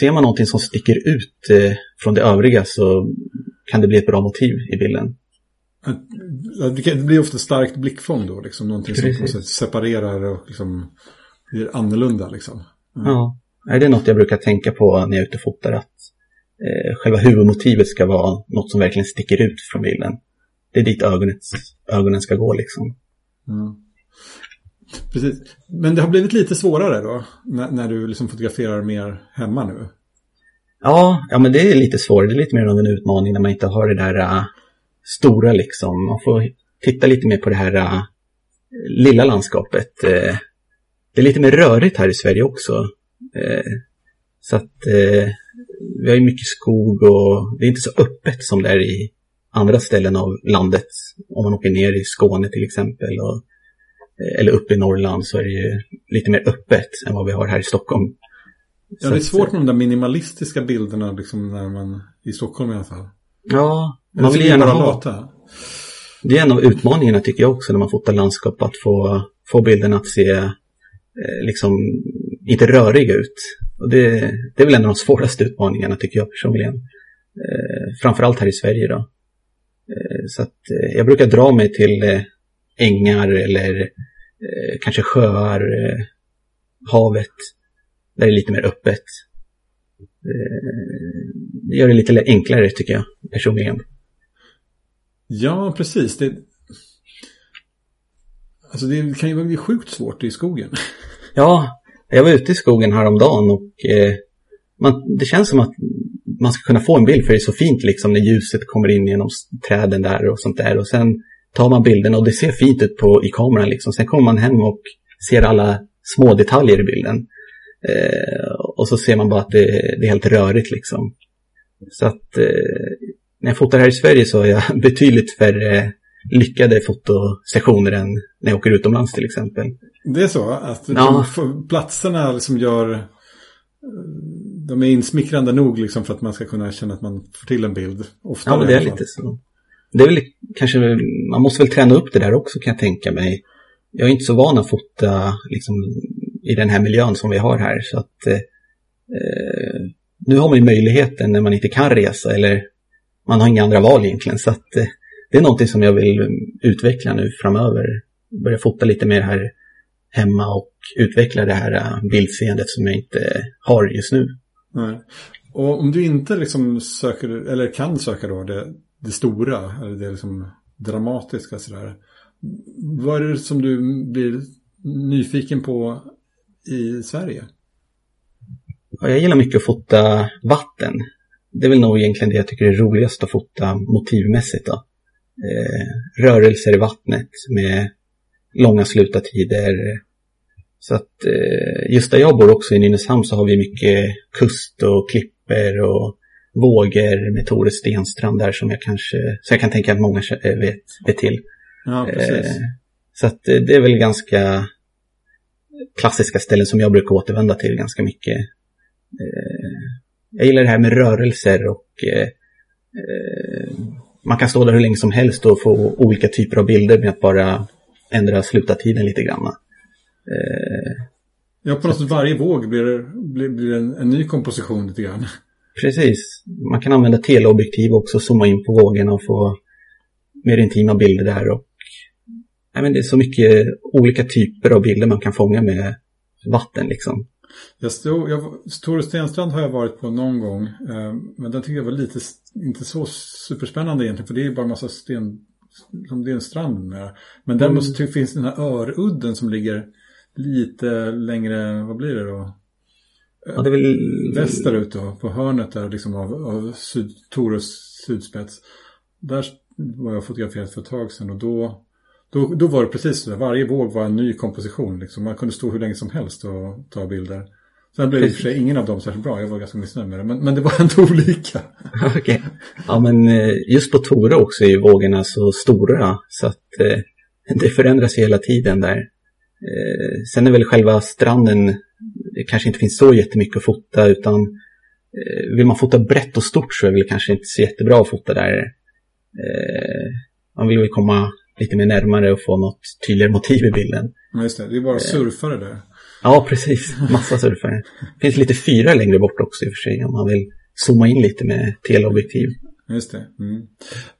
ser man någonting som sticker ut eh, från det övriga så kan det bli ett bra motiv i bilden. Det blir ofta starkt blickfång då, liksom någonting Precis. som separerar och liksom blir annorlunda liksom. Mm. Ja, det är något jag brukar tänka på när jag är ute och fotar, att eh, själva huvudmotivet ska vara något som verkligen sticker ut från bilden. Det är dit ögonet, ögonen ska gå liksom. Mm. Precis. Men det har blivit lite svårare då, när, när du liksom fotograferar mer hemma nu? Ja, ja, men det är lite svårare. Det är lite mer av en utmaning när man inte har det där uh, stora liksom. Man får titta lite mer på det här uh, lilla landskapet. Uh, det är lite mer rörigt här i Sverige också. så att vi har ju mycket skog och det är inte så öppet som det är i andra ställen av landet. Om man åker ner i Skåne till exempel. Och, eller uppe i Norrland så är det ju lite mer öppet än vad vi har här i Stockholm. Ja, det är svårt med de där minimalistiska bilderna liksom när man, i Stockholm i alla fall. Ja, man vill gärna ha. Lata. Det är en av utmaningarna tycker jag också när man fotar landskap, att få, få bilden att se eh, liksom inte röriga ut. Och det, det är väl en av de svåraste utmaningarna tycker jag personligen. Eh, framförallt här i Sverige då. Eh, så att eh, jag brukar dra mig till eh, ängar eller eh, kanske sjöar, eh, havet, där det är lite mer öppet. Eh, det gör det lite enklare tycker jag personligen. Ja, precis. Det, alltså det kan ju bli sjukt svårt i skogen. Ja, jag var ute i skogen häromdagen och eh, man, det känns som att man ska kunna få en bild för det är så fint liksom när ljuset kommer in genom träden där och sånt där och sen tar man bilden och det ser fint ut på, i kameran liksom. Sen kommer man hem och ser alla små detaljer i bilden. Eh, och så ser man bara att det, det, är helt rörigt liksom. Så att eh, när jag fotar här i Sverige så har jag betydligt färre lyckade fotosessioner än när jag åker utomlands till exempel. Det är så? Att ja. platserna liksom gör... De är insmickrande nog liksom för att man ska kunna känna att man får till en bild. Oftare ja, det är lite så. Det är väl kanske, man måste väl träna upp det där också kan jag tänka mig. Jag är inte så van att fota liksom, i den här miljön som vi har här. Så att eh, eh, Nu har man ju möjligheten när man inte kan resa eller man har inga andra val egentligen. Så att eh, det är någonting som jag vill utveckla nu framöver. Börja fota lite mer här hemma och utveckla det här eh, bildseendet som jag inte har just nu. Nej. Och om du inte liksom söker, eller kan söka då det, det stora, eller det liksom dramatiska sådär. Vad är det som du blir nyfiken på i Sverige? Jag gillar mycket att fota vatten. Det är väl nog egentligen det jag tycker är roligast att fota motivmässigt. Då. Eh, rörelser i vattnet med långa slutartider. Så att eh, just där jag bor också i Nynäshamn så har vi mycket kust och klipper och vågor med Tore Stenstrand där som jag kanske, så jag kan tänka att många vet, vet till. Ja, precis. Eh, så att eh, det är väl ganska klassiska ställen som jag brukar återvända till ganska mycket. Eh, jag gillar det här med rörelser och man kan stå där hur länge som helst och få olika typer av bilder med att bara ändra slutartiden lite grann. Ja, på något sätt varje våg blir, blir, blir en, en ny komposition lite grann. Precis. Man kan använda teleobjektiv också, zooma in på vågorna och få mer intima bilder där. Och, men det är så mycket olika typer av bilder man kan fånga med vatten liksom. Jag stod, jag, Tore Stenstrand har jag varit på någon gång. Eh, men den tycker jag var lite, inte så superspännande egentligen. För det är bara en massa sten, som det är en strand med. Men däremot mm. finns den här örudden som ligger lite längre, vad blir det då? Ja, det är väl... Västerut då, på hörnet där liksom av, av syd, Torus sydspets. Där var jag fotograferat för ett tag sedan och då, då, då var det precis så. Varje våg var en ny komposition. Liksom. Man kunde stå hur länge som helst och ta bilder. Sen blev det i och för sig ingen av dem särskilt bra. Jag var ganska missnöjd med det. Men, men det var ändå olika. Okej. Okay. Ja, men eh, just på Tore också är vågorna så stora. Så att eh, det förändras hela tiden där. Eh, sen är väl själva stranden, det kanske inte finns så jättemycket att fota utan eh, vill man fota brett och stort så är det väl kanske inte så jättebra att fota där. Eh, man vill väl komma lite mer närmare och få något tydligare motiv i bilden. Ja, just det. Det är bara surfare där. Ja, precis. Massa surfare. Det finns lite fyra längre bort också i och för sig om man vill zooma in lite med teleobjektiv. Just det. Mm.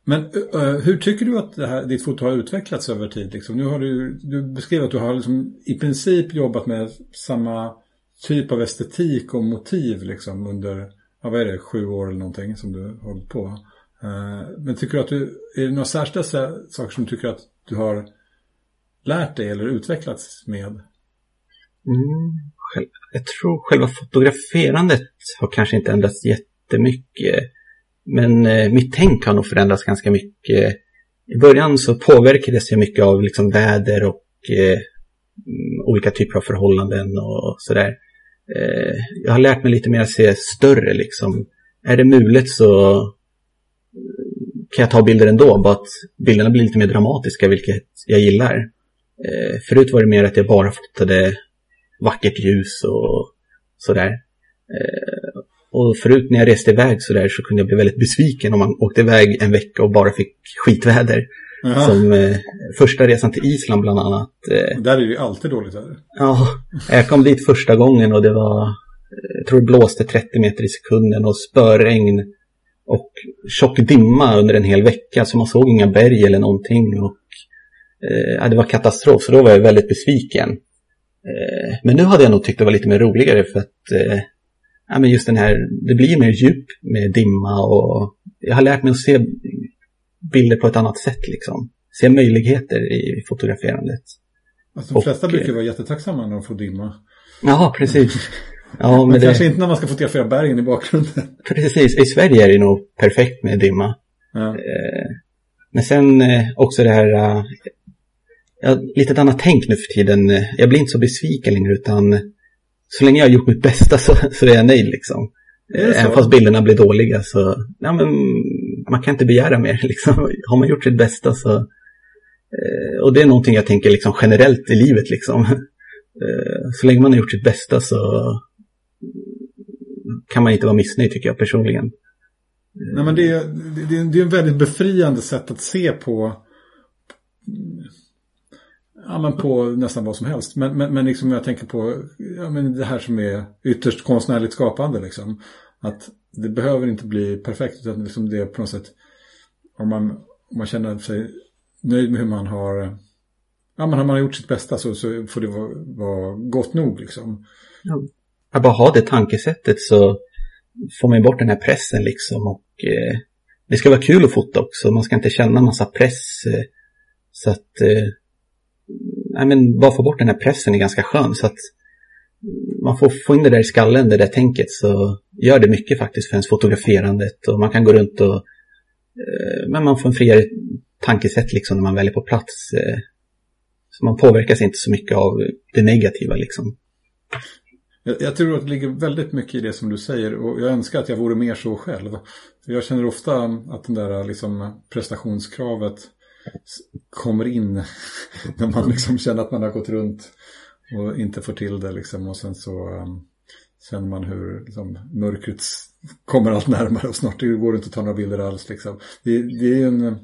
Men uh, hur tycker du att här, ditt foto har utvecklats över tid? Liksom? Nu har du, du beskrev att du har liksom i princip jobbat med samma typ av estetik och motiv liksom under, ja, vad är det, sju år eller någonting som du har hållit på. Eh, men tycker du att du, är det några särskilda saker som du tycker att du har lärt dig eller utvecklats med? Mm, jag tror själva fotograferandet har kanske inte ändrats jättemycket. Men eh, mitt tänk har nog förändrats ganska mycket. I början så påverkades jag mycket av liksom väder och eh, mm, olika typer av förhållanden och sådär. Eh, jag har lärt mig lite mer att se större liksom. Är det mulet så kan jag ta bilder ändå, bara att bilderna blir lite mer dramatiska, vilket jag gillar. Eh, förut var det mer att jag bara fotade vackert ljus och sådär. Eh, och förut när jag reste iväg sådär så kunde jag bli väldigt besviken om man åkte iväg en vecka och bara fick skitväder. Aha. Som eh, första resan till Island bland annat. Eh, där är det ju alltid dåligt väder. Ja, jag kom dit första gången och det var, eh, jag tror det blåste 30 meter i sekunden och spöregn och tjock dimma under en hel vecka så man såg inga berg eller någonting. Och, eh, det var katastrof så då var jag väldigt besviken. Eh, men nu hade jag nog tyckt det var lite mer roligare för att eh, ja, men just den här, det blir mer djup med dimma och jag har lärt mig att se bilder på ett annat sätt liksom. Se möjligheter i fotograferandet. Alltså, de flesta och, brukar vara jättetacksamma när de får dimma. Ja, precis. Ja, men, det... kanske inte när man ska fotografera bergen i bakgrunden. Precis, i Sverige är det nog perfekt med dimma. Ja. Eh, men sen eh, också det här, ja, lite ett annat tänk nu för tiden. Jag blir inte så besviken längre utan så länge jag har gjort mitt bästa så, så är jag nöjd liksom. Även fast bilderna blir dåliga så, ja men man kan inte begära mer liksom. Har man gjort sitt bästa så, eh, och det är någonting jag tänker liksom generellt i livet liksom. Eh, så länge man har gjort sitt bästa så kan man inte vara missnöjd tycker jag personligen. Nej men det är, det är, det är en väldigt befriande sätt att se på Ja, men på nästan vad som helst. Men, men, men liksom jag tänker på ja, men det här som är ytterst konstnärligt skapande. Liksom. Att det behöver inte bli perfekt utan liksom det är på något sätt om man, om man känner sig nöjd med hur man har ja, men har man gjort sitt bästa så, så får det vara, vara gott nog liksom. Ja. Att bara ha det tankesättet så får man bort den här pressen liksom och eh, det ska vara kul att fota också. Man ska inte känna massa press. Eh, så att eh, nej men bara få bort den här pressen är ganska skön. Så att man får få in det där i skallen, det där tänket, så gör det mycket faktiskt för ens fotograferandet. Och man kan gå runt och eh, men man får en friare tankesätt liksom när man väljer på plats. Eh, så man påverkas inte så mycket av det negativa liksom. Jag, jag, tror att det ligger väldigt mycket i det som du säger och jag önskar att jag vore mer så själv. Jag känner ofta att det där liksom prestationskravet kommer in när man liksom känner att man har gått runt och inte får till det liksom och sen så um, känner man hur liksom, mörkret kommer allt närmare och snart det går inte att ta några bilder alls liksom. Det, det är en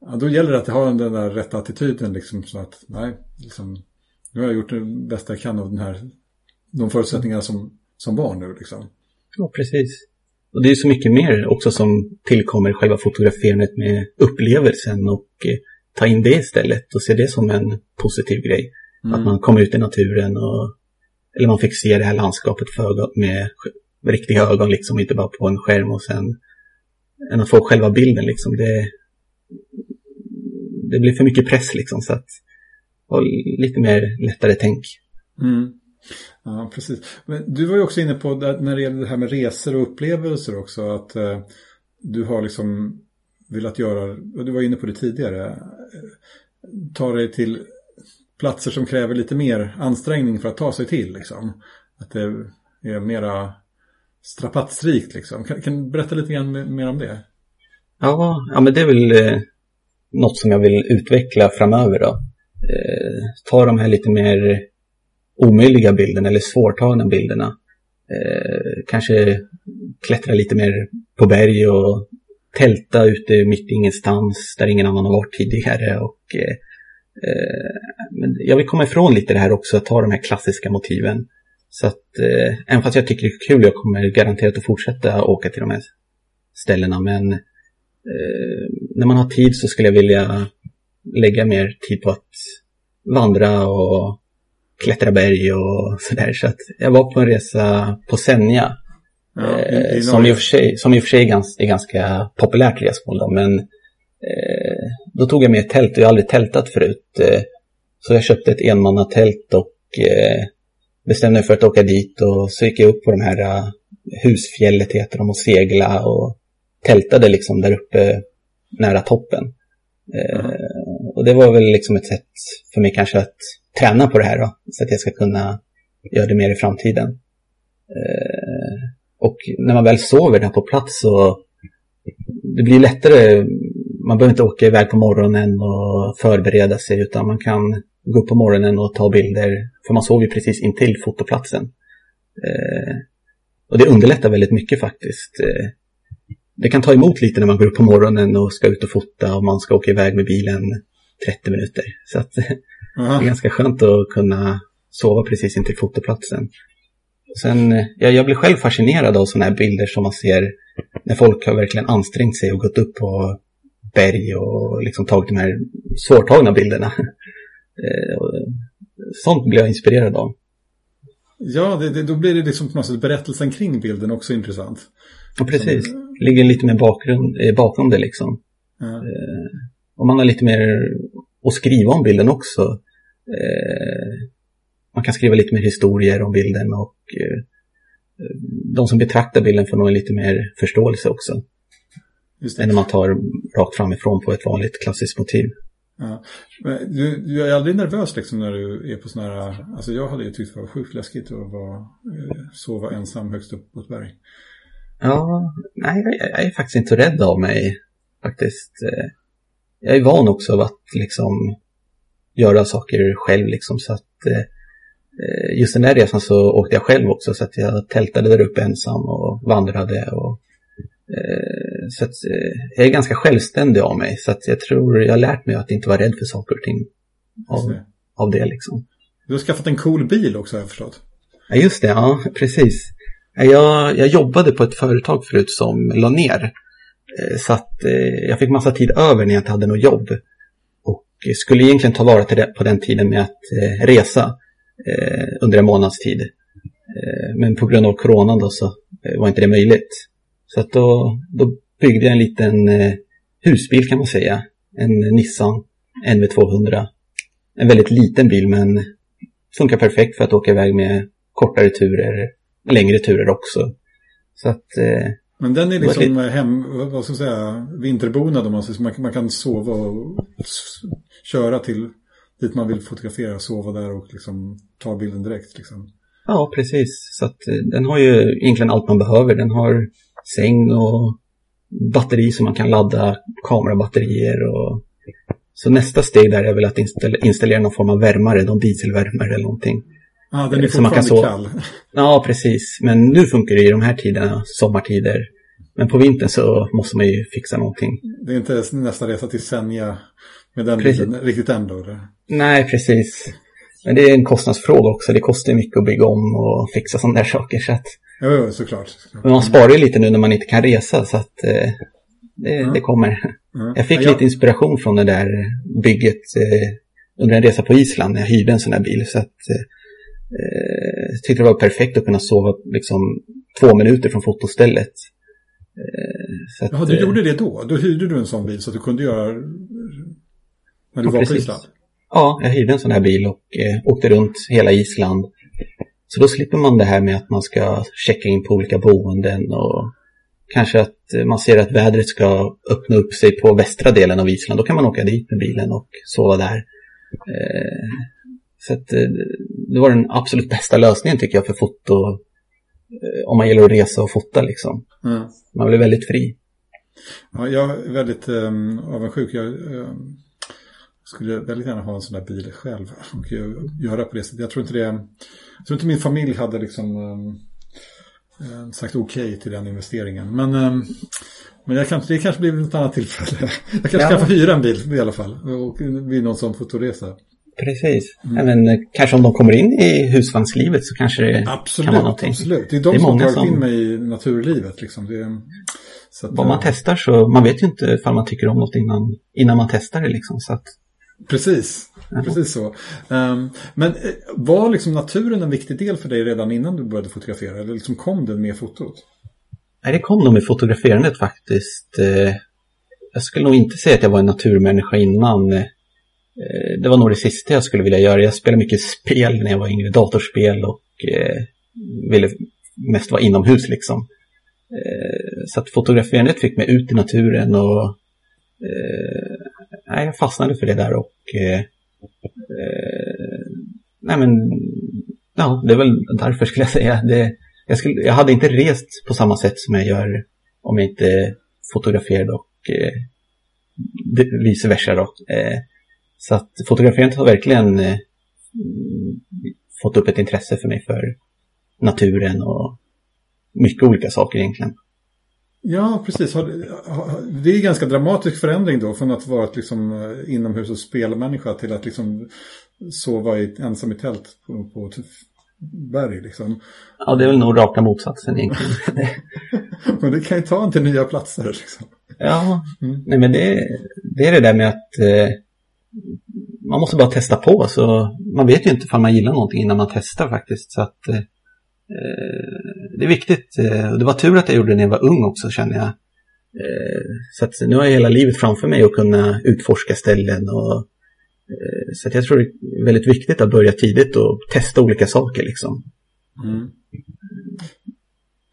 ja, då gäller det att ha den där rätta attityden liksom så att nej, liksom, nu har jag gjort det bästa jag kan av den här, de förutsättningar som, som var nu liksom. Ja, precis. Och det är så mycket mer också som tillkommer själva fotograferandet med upplevelsen och eh, ta in det istället och se det som en positiv grej. Mm. Att man kommer ut i naturen och eller man fick se det här landskapet för, med, med riktiga ögon liksom, inte bara på en skärm och sen än att få själva bilden liksom. Det, det blir för mycket press liksom så att och lite mer lättare tänk. Mm. Ja, precis. Men du var ju också inne på när det gäller det här med resor och upplevelser också att eh, du har liksom velat göra, och du var inne på det tidigare, ta dig till platser som kräver lite mer ansträngning för att ta sig till. Liksom. Att det är mera strapatsrikt liksom. Kan, kan du berätta lite grann mer om det? Ja, ja men det är väl eh, något som jag vill utveckla framöver då. Eh, ta de här lite mer omöjliga bilderna eller svårtagna bilderna. Eh, kanske klättra lite mer på berg och tälta ute mitt i ingenstans där ingen annan har varit tidigare. Och, eh, eh men jag vill komma ifrån lite det här också, att ta de här klassiska motiven. Så att eh, även fast jag tycker det är kul, jag kommer garanterat att fortsätta åka till de här ställena. Men eh, när man har tid så skulle jag vilja lägga mer tid på att vandra och klättra berg och sådär. Så att jag var på en resa på Senja. Ja, eh, som, i och för sig, som i och för sig är ganska populärt resmål då, men eh, då tog jag med ett tält och jag har aldrig tältat förut. Eh, så jag köpte ett enmannatält och eh, bestämde mig för att åka dit och så gick jag upp på de här uh, husfjället heter de och segla och tältade liksom där uppe nära toppen. Mm. Uh, och det var väl liksom ett sätt för mig kanske att träna på det här då, så att jag ska kunna göra det mer i framtiden. Uh, och när man väl sover där på plats så det blir lättare, man behöver inte åka iväg på morgonen och förbereda sig utan man kan gå upp på morgonen och ta bilder. För man sov ju precis intill fotoplatsen. Eh, och det underlättar väldigt mycket faktiskt. Eh, det kan ta emot lite när man går upp på morgonen och ska ut och fota och man ska åka iväg med bilen 30 minuter. Så att, det är ganska skönt att kunna sova precis intill fotoplatsen. Sen, ja, jag blir själv fascinerad av sådana här bilder som man ser när folk har verkligen ansträngt sig och gått upp på berg och liksom tagit de här svårtagna bilderna. Eh, sånt blir jag inspirerad av. Ja, det, det, då blir det liksom på något sätt berättelsen kring bilden också intressant. Ja, precis. Som... Ligger lite mer bakgrund, eh, bakom det liksom. Ja. Eh, och man har lite mer att skriva om bilden också. Man kan skriva lite mer historier om bilden och de som betraktar bilden får nog lite mer förståelse också. Än när man tar rakt framifrån på ett vanligt klassiskt motiv. Ja. Men du, du är aldrig nervös liksom när du är på sådana här, alltså jag hade ju tyckt det var sjukt läskigt att vara, eh, sova ensam högst upp på ett berg. Ja, nej jag, jag är faktiskt inte rädd av mig faktiskt. Eh, jag är van också av att liksom göra saker själv liksom så att eh, just den där resan så åkte jag själv också så att jag tältade där uppe ensam och vandrade och så att, eh, jag är ganska självständig av mig. Så jag tror jag har lärt mig att inte vara rädd för saker och ting. Av, av det liksom. Du har skaffat en cool bil också har jag förstått. Ja just det, ja precis. Jag, jag jobbade på ett företag förut som la ner. Eh, så att jag fick massa tid över när jag inte hade något jobb. Och skulle egentligen ta vara det, på den tiden med att resa under en månads tid. Men på grund av coronan då så var inte det möjligt. Så att då, då byggde jag en liten eh, husbil kan man säga. En Nissan NV200. En väldigt liten bil men funkar perfekt för att åka iväg med kortare turer, längre turer också. Så att, eh, men den är liksom lite... hem, vad ska jag säga, vinterbonad om man säger man, man kan sova och köra till dit man vill fotografera, sova där och liksom ta bilden direkt liksom. Ja, precis. Så att eh, den har ju egentligen allt man behöver. Den har säng och batteri som man kan ladda kamerabatterier och så nästa steg där är väl att installera någon form av värmare, någon dieselvärmare eller någonting. Ja, ah, den är fortfarande så... kall. Ja, precis. Men nu funkar det i de här tiderna, sommartider. Men på vintern så måste man ju fixa någonting. Det är inte nästa resa till Senja med den bilen riktigt ändå? Eller? Nej, precis. Men det är en kostnadsfråga också. Det kostar mycket att bygga om och fixa sådana där saker. Så att Jo, jo såklart. Men man sparar ju lite nu när man inte kan resa så att eh, det, mm. det, kommer. Mm. Jag fick ja, lite inspiration från det där bygget eh, under en resa på Island när jag hyrde en sån här bil. Så att eh, jag tyckte det var perfekt att kunna sova liksom två minuter från fotostället. Eh, att, Jaha, du gjorde det då? Då hyrde du en sån bil så att du kunde göra när du ja, var precis. på Island? Ja, jag hyrde en sån här bil och eh, åkte runt hela Island så då slipper man det här med att man ska checka in på olika boenden och kanske att man ser att vädret ska öppna upp sig på västra delen av Island. Då kan man åka dit med bilen och sova där. Eh, så att, eh, det var den absolut bästa lösningen tycker jag för foto. Eh, om man gillar att resa och fota liksom. Mm. Man blir väldigt fri. Ja, jag är väldigt um, avundsjuk. Jag um, skulle väldigt gärna ha en sån där bil själv och göra på det sättet. Jag tror inte det. Jag tror inte min familj hade liksom um, sagt okej okay till den investeringen. Men, um, men jag kan, det kanske blir ett annat tillfälle. Jag kanske ja. kan få hyra en bil i alla fall. Och vid någon sån fotoresa. Precis. Mm. Även, eh, kanske om de kommer in i husvagnslivet så kanske det absolut, kan vara någonting. Absolut, det är de det är som har tagit som... in mig i naturlivet. Liksom. Det så att, Vad man testar så, man vet ju inte ifall man tycker om något innan, innan man testar det liksom. Så att... Precis, precis så. Um, men eh, var liksom naturen en viktig del för dig redan innan du började fotografera? Eller liksom kom den med fotot? Nej, det kom nog med fotograferandet faktiskt. Eh, jag skulle nog inte säga att jag var en naturmänniska innan. Eh, det var nog det sista jag skulle vilja göra. Jag spelade mycket spel när jag var yngre, datorspel och ville mest vara inomhus liksom. Så att fotograferandet fick mig ut i naturen och nej, jag fastnade för det där och eh, eh, nej men ja, det är väl därför skulle jag säga. Det, jag, skulle, jag hade inte rest på samma sätt som jag gör om jag inte fotograferade och eh, vice versa. Då. Eh, så att fotograferandet har verkligen eh, fått upp ett intresse för mig för naturen och mycket olika saker egentligen. Ja, precis. Det är en ganska dramatisk förändring då från att vara liksom eh, inomhus och spelmänniska till att liksom sova i, ensam i tält på, på ett berg liksom. Ja, det är väl nog raka motsatsen egentligen. men det kan ju ta en till nya platser liksom. Ja, mm. nej men det, det är det där med att eh, man måste bara testa på. Så man vet ju inte om man gillar någonting innan man testar faktiskt. Så att Eh, det är viktigt. Eh, det var tur att jag gjorde det när jag var ung också känner jag. Eh, så nu har jag hela livet framför mig att kunna utforska ställen. Och, så jag tror det är väldigt viktigt att börja tidigt och testa olika saker liksom. Mm.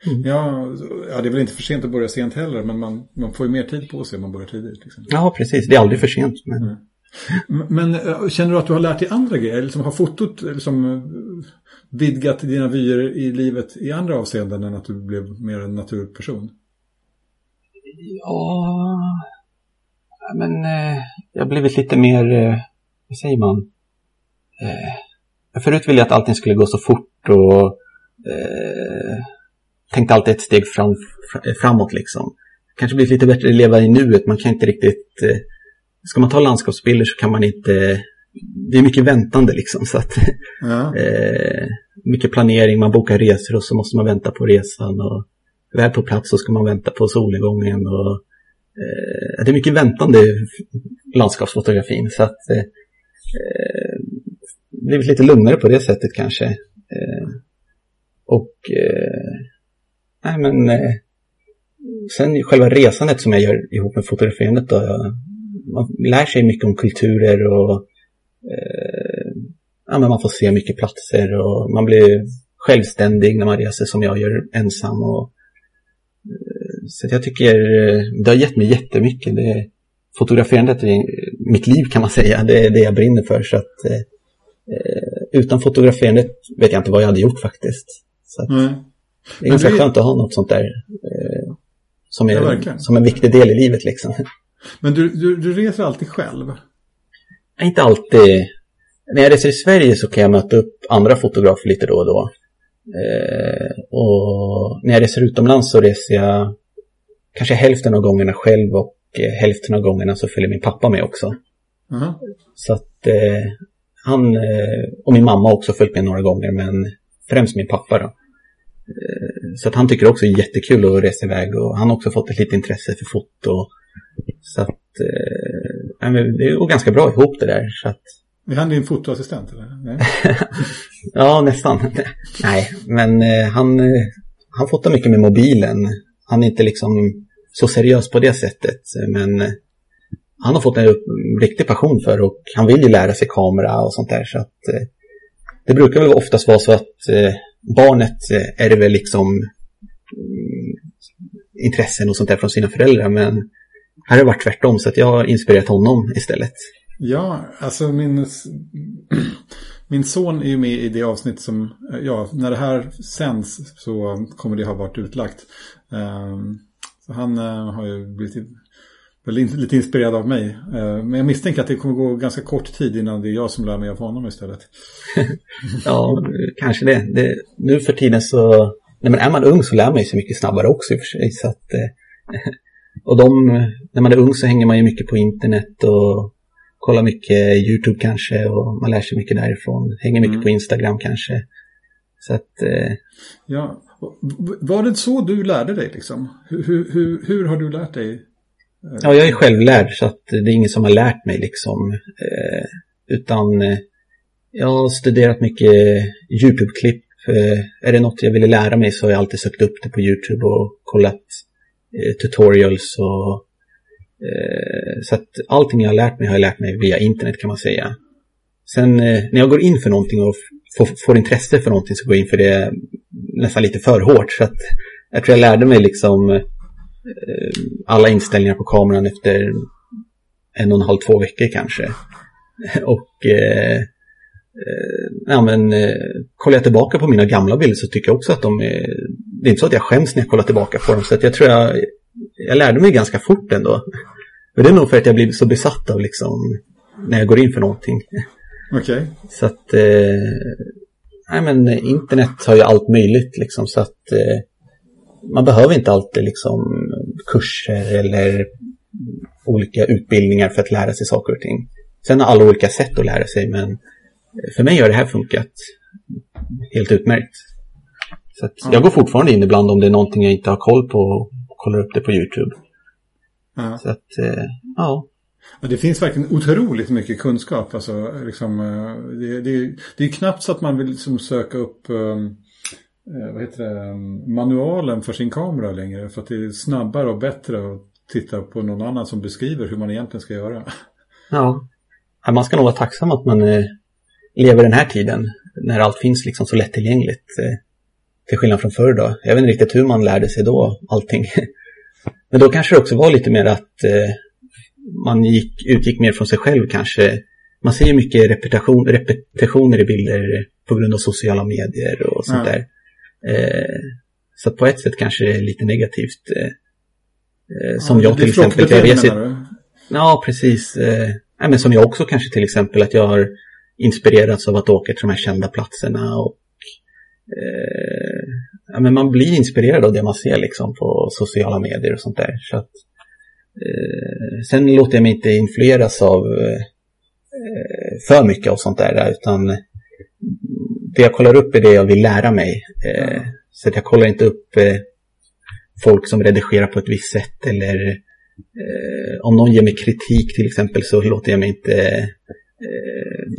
Mm. Ja, ja, det är väl inte för sent att börja sent heller, men man, man får ju mer tid på sig om man börjar tidigt. Liksom. Ja, precis. Det är aldrig för sent. Men... Mm. Men känner du att du har lärt dig andra grejer? Liksom har fotot liksom vidgat dina vyer i livet i andra avseenden än att du blev mer en naturperson? Ja, men eh, jag har blivit lite mer, eh, vad säger man? Eh, förut ville jag att allting skulle gå så fort och eh, tänkte alltid ett steg fram, framåt liksom. Kanske blivit lite bättre att leva i nuet, man kan inte riktigt eh, Ska man ta landskapsbilder så kan man inte det är mycket väntande liksom. Så att, ja. eh, mycket planering, man bokar resor och så måste man vänta på resan. Och väl på plats så ska man vänta på solnedgången. Och, eh, det är mycket väntande landskapsfotografin. Så att eh, eh, blivit lite lugnare på det sättet kanske. Eh, och eh, nej men eh, sen själva resandet som jag gör ihop med fotograferandet då. Man lär sig mycket om kulturer och ja, men man får se mycket platser och man blir självständig när man reser som jag gör ensam. Och, eh, så jag tycker eh, det har gett mig jättemycket. Det, fotograferandet är mitt liv kan man säga. Det är det jag brinner för. Så att, eh, utan fotograferandet vet jag inte vad jag hade gjort faktiskt. Så att, mm. Det är ganska det... skönt att ha något sånt där eh, som, är, ja, som en viktig del i livet. Liksom. Men du, du, du reser alltid själv? Inte alltid. När jag reser i Sverige så kan jag möta upp andra fotografer lite då och då. Eh, och när jag reser utomlands så reser jag kanske hälften av gångerna själv och eh, hälften av gångerna så följer min pappa med också. Mm. Så att eh, han eh, och min mamma har också följt med några gånger men främst min pappa då. Eh, så att han tycker också det är jättekul att resa iväg och han har också fått ett litet intresse för foto. Så att det går ganska bra ihop det där. Så att... Är han din fotoassistent? Eller? Nej. ja, nästan. Nej, men eh, han, eh, han fotar mycket med mobilen. Han är inte liksom så seriös på det sättet. Men eh, han har fått en riktig passion för och han vill ju lära sig kamera och sånt där. Så att, det brukar väl oftast vara så att barnet är det väl liksom intressen och sånt där från sina föräldrar. Men här har det varit tvärtom så att jag har inspirerat honom istället. Ja, alltså min, min son är ju med i det avsnitt som, ja, när det här sänds så kommer det ha varit utlagt. Um, så han uh, har ju blivit lite inspirerad av mig. Uh, men jag misstänker att det kommer gå ganska kort tid innan det är jag som lär mig av honom istället. ja, kanske det. det. Nu för tiden så, nej, men är man ung så lär man sig mycket snabbare också i och för sig. Så att, uh, och de, när man är ung så hänger man ju mycket på internet och kollar mycket YouTube kanske och man lär sig mycket därifrån. Hänger mycket mm. på Instagram kanske. Så att... Eh... Ja, var det så du lärde dig liksom? Hur, hur, hur, har du lärt dig? Ja, jag är självlärd så att det är ingen som har lärt mig liksom. Eh, utan eh, jag har studerat mycket YouTube-klipp. Eh, är det något jag ville lära mig så har jag alltid sökt upp det på YouTube och kollat Eh, tutorials och eh, så att allting jag har lärt mig har jag lärt mig via internet kan man säga. Sen eh, när jag går in för någonting och får, intresse för någonting så går jag in för det nästan lite för hårt. Så att jag tror jag lärde mig liksom alla inställningar på kameran efter en och en halv, två veckor kanske. Och eh, ja, men, kollar jag tillbaka på mina gamla bilder så tycker jag också att de är... Det är inte så att jag skäms när jag kollar tillbaka på dem. Så att jag tror jag jag lärde mig ganska fort ändå. Men det är nog för att jag blivit så besatt av liksom när jag går in för någonting. Okej. Okay. Så att, eh, nej men internet har ju allt möjligt liksom så att eh, man behöver inte alltid liksom kurser eller olika utbildningar för att lära sig saker och ting. Sen har alla olika sätt att lära sig men för mig har det här funkat helt utmärkt. Så jag går fortfarande in ibland om det är någonting jag inte har koll på kollar upp det på YouTube. Ja. Så att, eh, ja. Det finns verkligen otroligt mycket kunskap. Alltså, liksom, eh, det, det, det är knappt så att man vill liksom söka upp um, vad heter det, manualen för sin kamera längre. För att det är snabbare och bättre att titta på någon annan som beskriver hur man egentligen ska göra. Ja, man ska nog vara tacksam att man eh, lever den här tiden. När allt finns liksom så lättillgängligt. Eh, till skillnad från förr då. Jag vet inte riktigt hur man lärde sig då allting. Men då kanske det också var lite mer att eh, man gick, utgick mer från sig själv kanske. Man ser ju mycket repetition, repetitioner i bilder på grund av sociala medier och sånt ja. där. Eh, så på ett sätt kanske det är lite negativt. Som ja, jag till exempel. Jag reser, ja, precis. Eh, men som jag också kanske till exempel att jag har inspirerats av att åka till de här kända platserna och eh, ja, men man blir inspirerad av det man ser liksom på sociala medier och sånt där. Så att, eh, sen låter jag mig inte influeras av eh, för mycket av sånt där utan det jag kollar upp är det jag vill lära mig. Eh, så att jag kollar inte upp eh, folk som redigerar på ett visst sätt eller eh, om någon ger mig kritik till exempel så låter jag mig inte eh,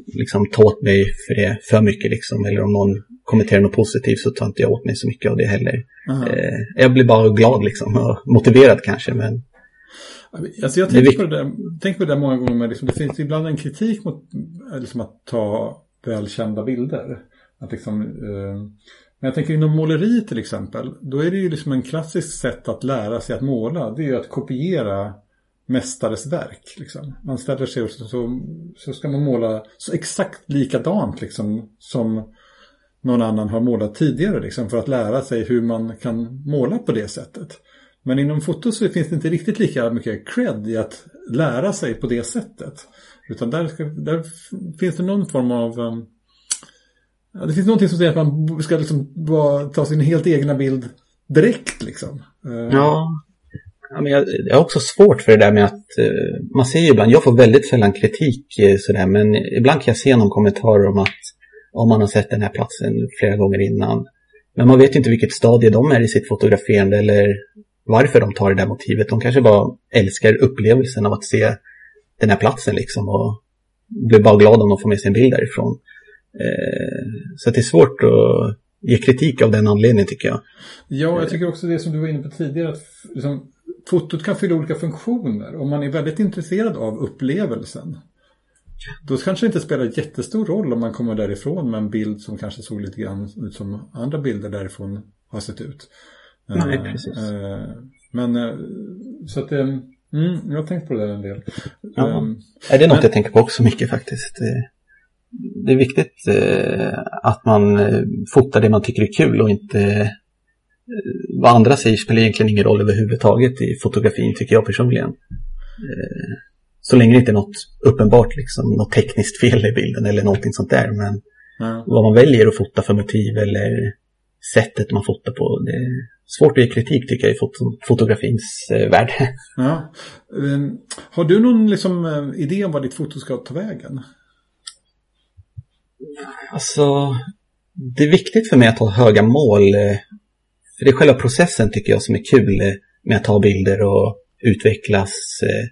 liksom ta åt mig för det för mycket liksom. Eller om någon kommenterar något positivt så tar inte jag åt mig så mycket av det heller. Eh, jag blir bara glad liksom och motiverad kanske men Alltså jag tänker på, det där, tänker på det där många gånger, med liksom, det finns ibland en kritik mot liksom, att ta välkända bilder. Att liksom, eh, men jag tänker inom måleri till exempel, då är det ju liksom en klassisk sätt att lära sig att måla. Det är ju att kopiera mästares verk. Liksom. Man ställer sig och så, så, så ska man måla så exakt likadant liksom, som någon annan har målat tidigare liksom, för att lära sig hur man kan måla på det sättet. Men inom foto så finns det inte riktigt lika mycket cred i att lära sig på det sättet. Utan där, ska, där finns det någon form av... Um, ja, det finns någonting som säger att man ska liksom bara ta sin helt egna bild direkt liksom. Uh, ja ja men jag, jag har också svårt för det där med att eh, man ser ju ibland, jag får väldigt sällan kritik eh, sådär, men ibland kan jag se någon kommentar om att om man har sett den här platsen flera gånger innan. Men man vet ju inte vilket stadie de är i sitt fotograferande eller varför de tar det där motivet. De kanske bara älskar upplevelsen av att se den här platsen liksom och blir bara glada om de får med sig en bild därifrån. Eh, så det är svårt att ge kritik av den anledningen tycker jag. Ja, jag tycker också det som du var inne på tidigare att liksom, fotot kan fylla olika funktioner. Om man är väldigt intresserad av upplevelsen då kanske det inte spelar jättestor roll om man kommer därifrån med en bild som kanske såg lite grann ut som andra bilder därifrån har sett ut. Nej, eh, precis. Eh, Men eh, så att mm, jag har tänkt på det där en del. Ja. Um, är det något men... jag tänker på också mycket faktiskt. Det är viktigt att man fotar det man tycker är kul och inte vad andra säger spelar egentligen ingen roll överhuvudtaget i fotografin tycker jag personligen. Så länge det inte är något uppenbart, liksom, något tekniskt fel i bilden eller någonting sånt där. Men mm. vad man väljer att fota för motiv eller sättet man fotar på, det är svårt att ge kritik tycker jag i foto fotografins eh, värld. Ja. Um, har du någon liksom, uh, idé om vad ditt foto ska ta vägen? Alltså, det är viktigt för mig att ha höga mål. Det är själva processen tycker jag som är kul eh, med att ta bilder och utvecklas. Eh.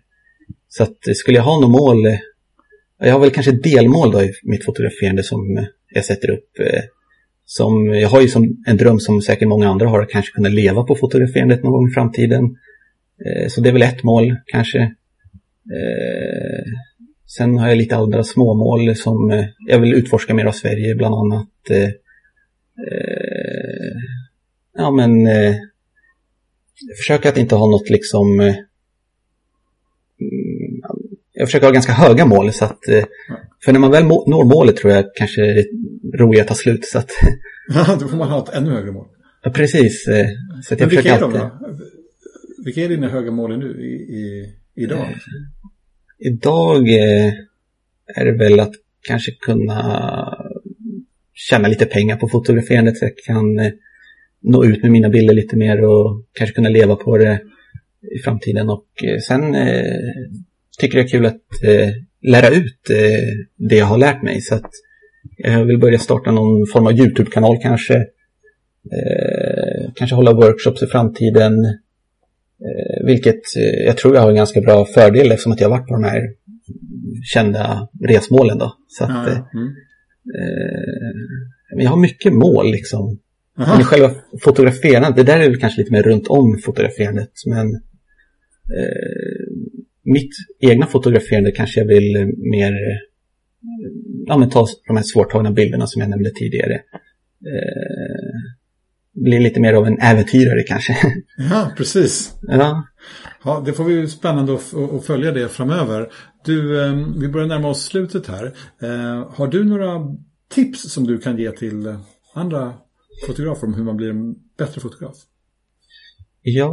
Så att eh, skulle jag ha något mål, jag har väl kanske delmål då i mitt fotograferande som jag sätter upp. Som, jag har ju som en dröm som säkert många andra har, att kanske kunna leva på fotograferandet någon gång i framtiden. Så det är väl ett mål kanske. Sen har jag lite andra småmål som jag vill utforska mer av Sverige bland annat ja men eh, försöker att inte ha något liksom eh, mm, jag försöker ha ganska höga mål så att eh, för när man väl må, når målet tror jag kanske det roliga tar slut så att Ja, då får man ha ett ännu högre mål. Ja, precis. Eh, så att jag men vilka är de då? Vilka är dina höga mål nu i, i, idag? Eh, idag eh, är det väl att kanske kunna tjäna lite pengar på fotograferandet så jag kan eh, nå ut med mina bilder lite mer och kanske kunna leva på det i framtiden. Och eh, sen eh, tycker jag det är kul att eh, lära ut eh, det jag har lärt mig. Så att jag vill börja starta någon form av YouTube-kanal kanske. Eh, kanske hålla workshops i framtiden. Eh, vilket jag tror jag har en ganska bra fördel eftersom att jag har varit på de här kända resmålen. Då. Så att, mm. jag har mycket mål liksom. Aha. Men själva fotograferandet, det där är väl kanske lite mer runt om fotograferandet. Men eh, mitt egna fotograferande kanske jag vill mer ja, men ta de här svårtagna bilderna som jag nämnde tidigare. Eh, bli lite mer av en äventyrare kanske. Ja, precis. Ja. Ja, det får vi spännande att, följa det framöver. Du, eh, vi börjar närma oss slutet här. Eh, har du några tips som du kan ge till andra fotografer om hur man blir en bättre fotograf? Ja,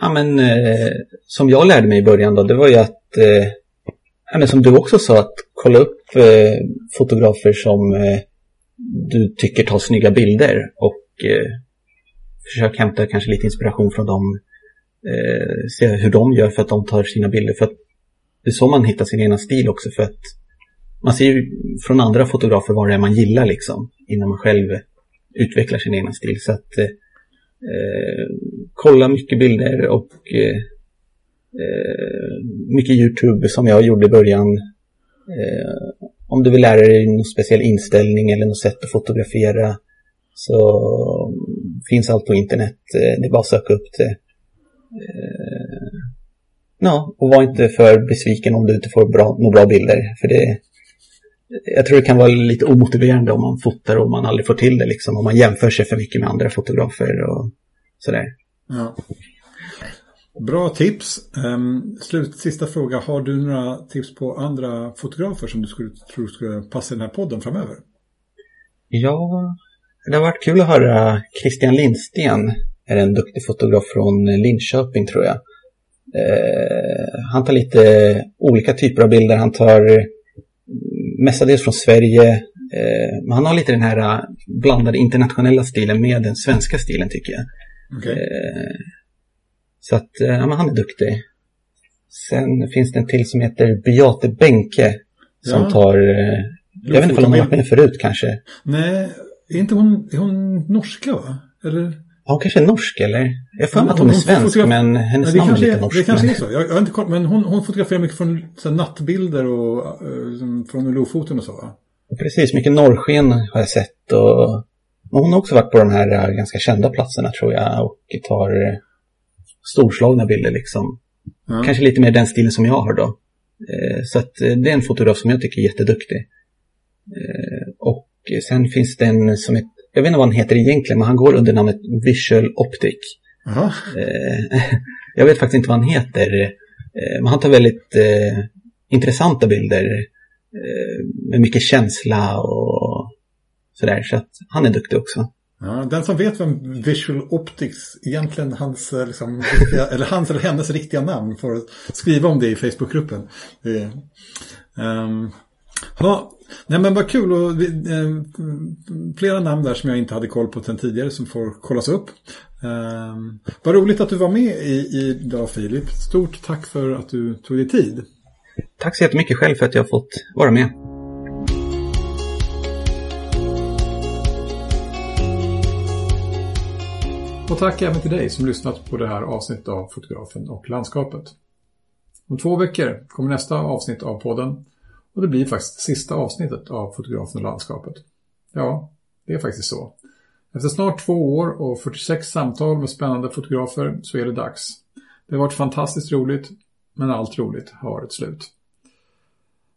ja men eh, som jag lärde mig i början då, det var ju att, eh, ja, men som du också sa, att kolla upp eh, fotografer som eh, du tycker tar snygga bilder och eh, försök hämta kanske lite inspiration från dem. Eh, se hur de gör för att de tar sina bilder. För att det är så man hittar sin egna stil också. För att man ser ju från andra fotografer vad det är man gillar liksom. Innan man själv utvecklar sin egen stil. Så att eh, eh, kolla mycket bilder och eh, eh, mycket YouTube som jag gjorde i början. Eh, om du vill lära dig någon speciell inställning eller något sätt att fotografera så mm, finns allt på internet. Eh, det är bara att söka upp det. Ja, och var inte för besviken om du inte får bra, några bra bilder. För det, jag tror det kan vara lite omotiverande om man fotar och man aldrig får till det liksom. Om man jämför sig för mycket med andra fotografer och sådär. Ja. Bra tips. Um, slut, sista fråga. Har du några tips på andra fotografer som du skulle, tror skulle passa i den här podden framöver? Ja, det har varit kul att höra Christian Lindsten. Är en duktig fotograf från Linköping tror jag. Uh, han tar lite olika typer av bilder. Han tar mestadels från Sverige. Eh, men han har lite den här eh, blandade internationella stilen med den svenska stilen tycker jag. Okay. Eh, så att ja, men han är duktig. Sen finns det en till som heter Beate Benke. Som ja. tar, jag vet inte om hon har varit med förut kanske. Nej, är inte hon, är hon norska va? Eller? Ja, hon kanske är norsk eller? Jag får mig att hon, hon är svensk men hennes namn är lite norskt. Det kanske är så. Jag, jag har inte koll, men hon, hon fotograferar mycket från så nattbilder och uh, från Lofoten och så va? Precis, mycket norrsken har jag sett och hon har också varit på de här uh, ganska kända platserna tror jag och tar uh, storslagna bilder liksom. Mm. Kanske lite mer den stilen som jag har då. så att det är en fotograf som jag tycker är jätteduktig. och sen finns det en som är jag vet inte vad han heter egentligen, men han går under namnet Visual Optic. Eh, jag vet faktiskt inte vad han heter. Eh, men han tar väldigt eh, intressanta bilder med mycket känsla och sådär. Så att han är duktig också. Ja, den som vet vem Visual Optics, egentligen hans, liksom, riktiga, eller hans eller hennes riktiga namn, får skriva om det i Facebookgruppen. Um, ja, nej men vad kul och eh, flera namn där som jag inte hade koll på sen tidigare som får kollas upp. Um, vad roligt att du var med i, idag Filip. Stort tack för att du tog dig tid. Tack så jättemycket själv för att jag har fått vara med. Och tack även till dig som lyssnat på det här avsnittet av Fotografen och landskapet. Om två veckor kommer nästa avsnitt av podden och det blir faktiskt sista avsnittet av Fotografen och landskapet. Ja, det är faktiskt så. Efter snart två år och 46 samtal med spännande fotografer så är det dags. Det har varit fantastiskt roligt, men allt roligt har ett slut.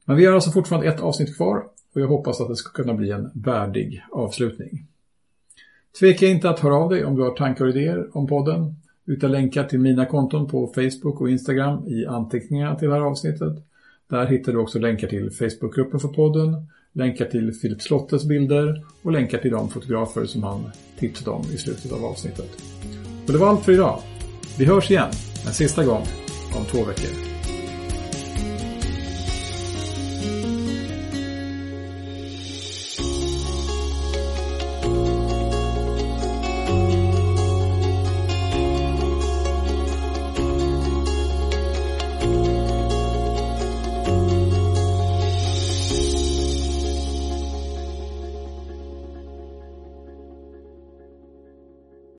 Men vi har alltså fortfarande ett avsnitt kvar och jag hoppas att det ska kunna bli en värdig avslutning. Tveka inte att höra av dig om du har tankar och idéer om podden. Utan länkar till mina konton på Facebook och Instagram i anteckningarna till det här avsnittet. Där hittar du också länkar till Facebookgruppen för podden, länkar till Filip Slottes bilder och länkar till de fotografer som han tipsade om i slutet av avsnittet. Och det var allt för idag. Vi hörs igen en sista gång om två veckor.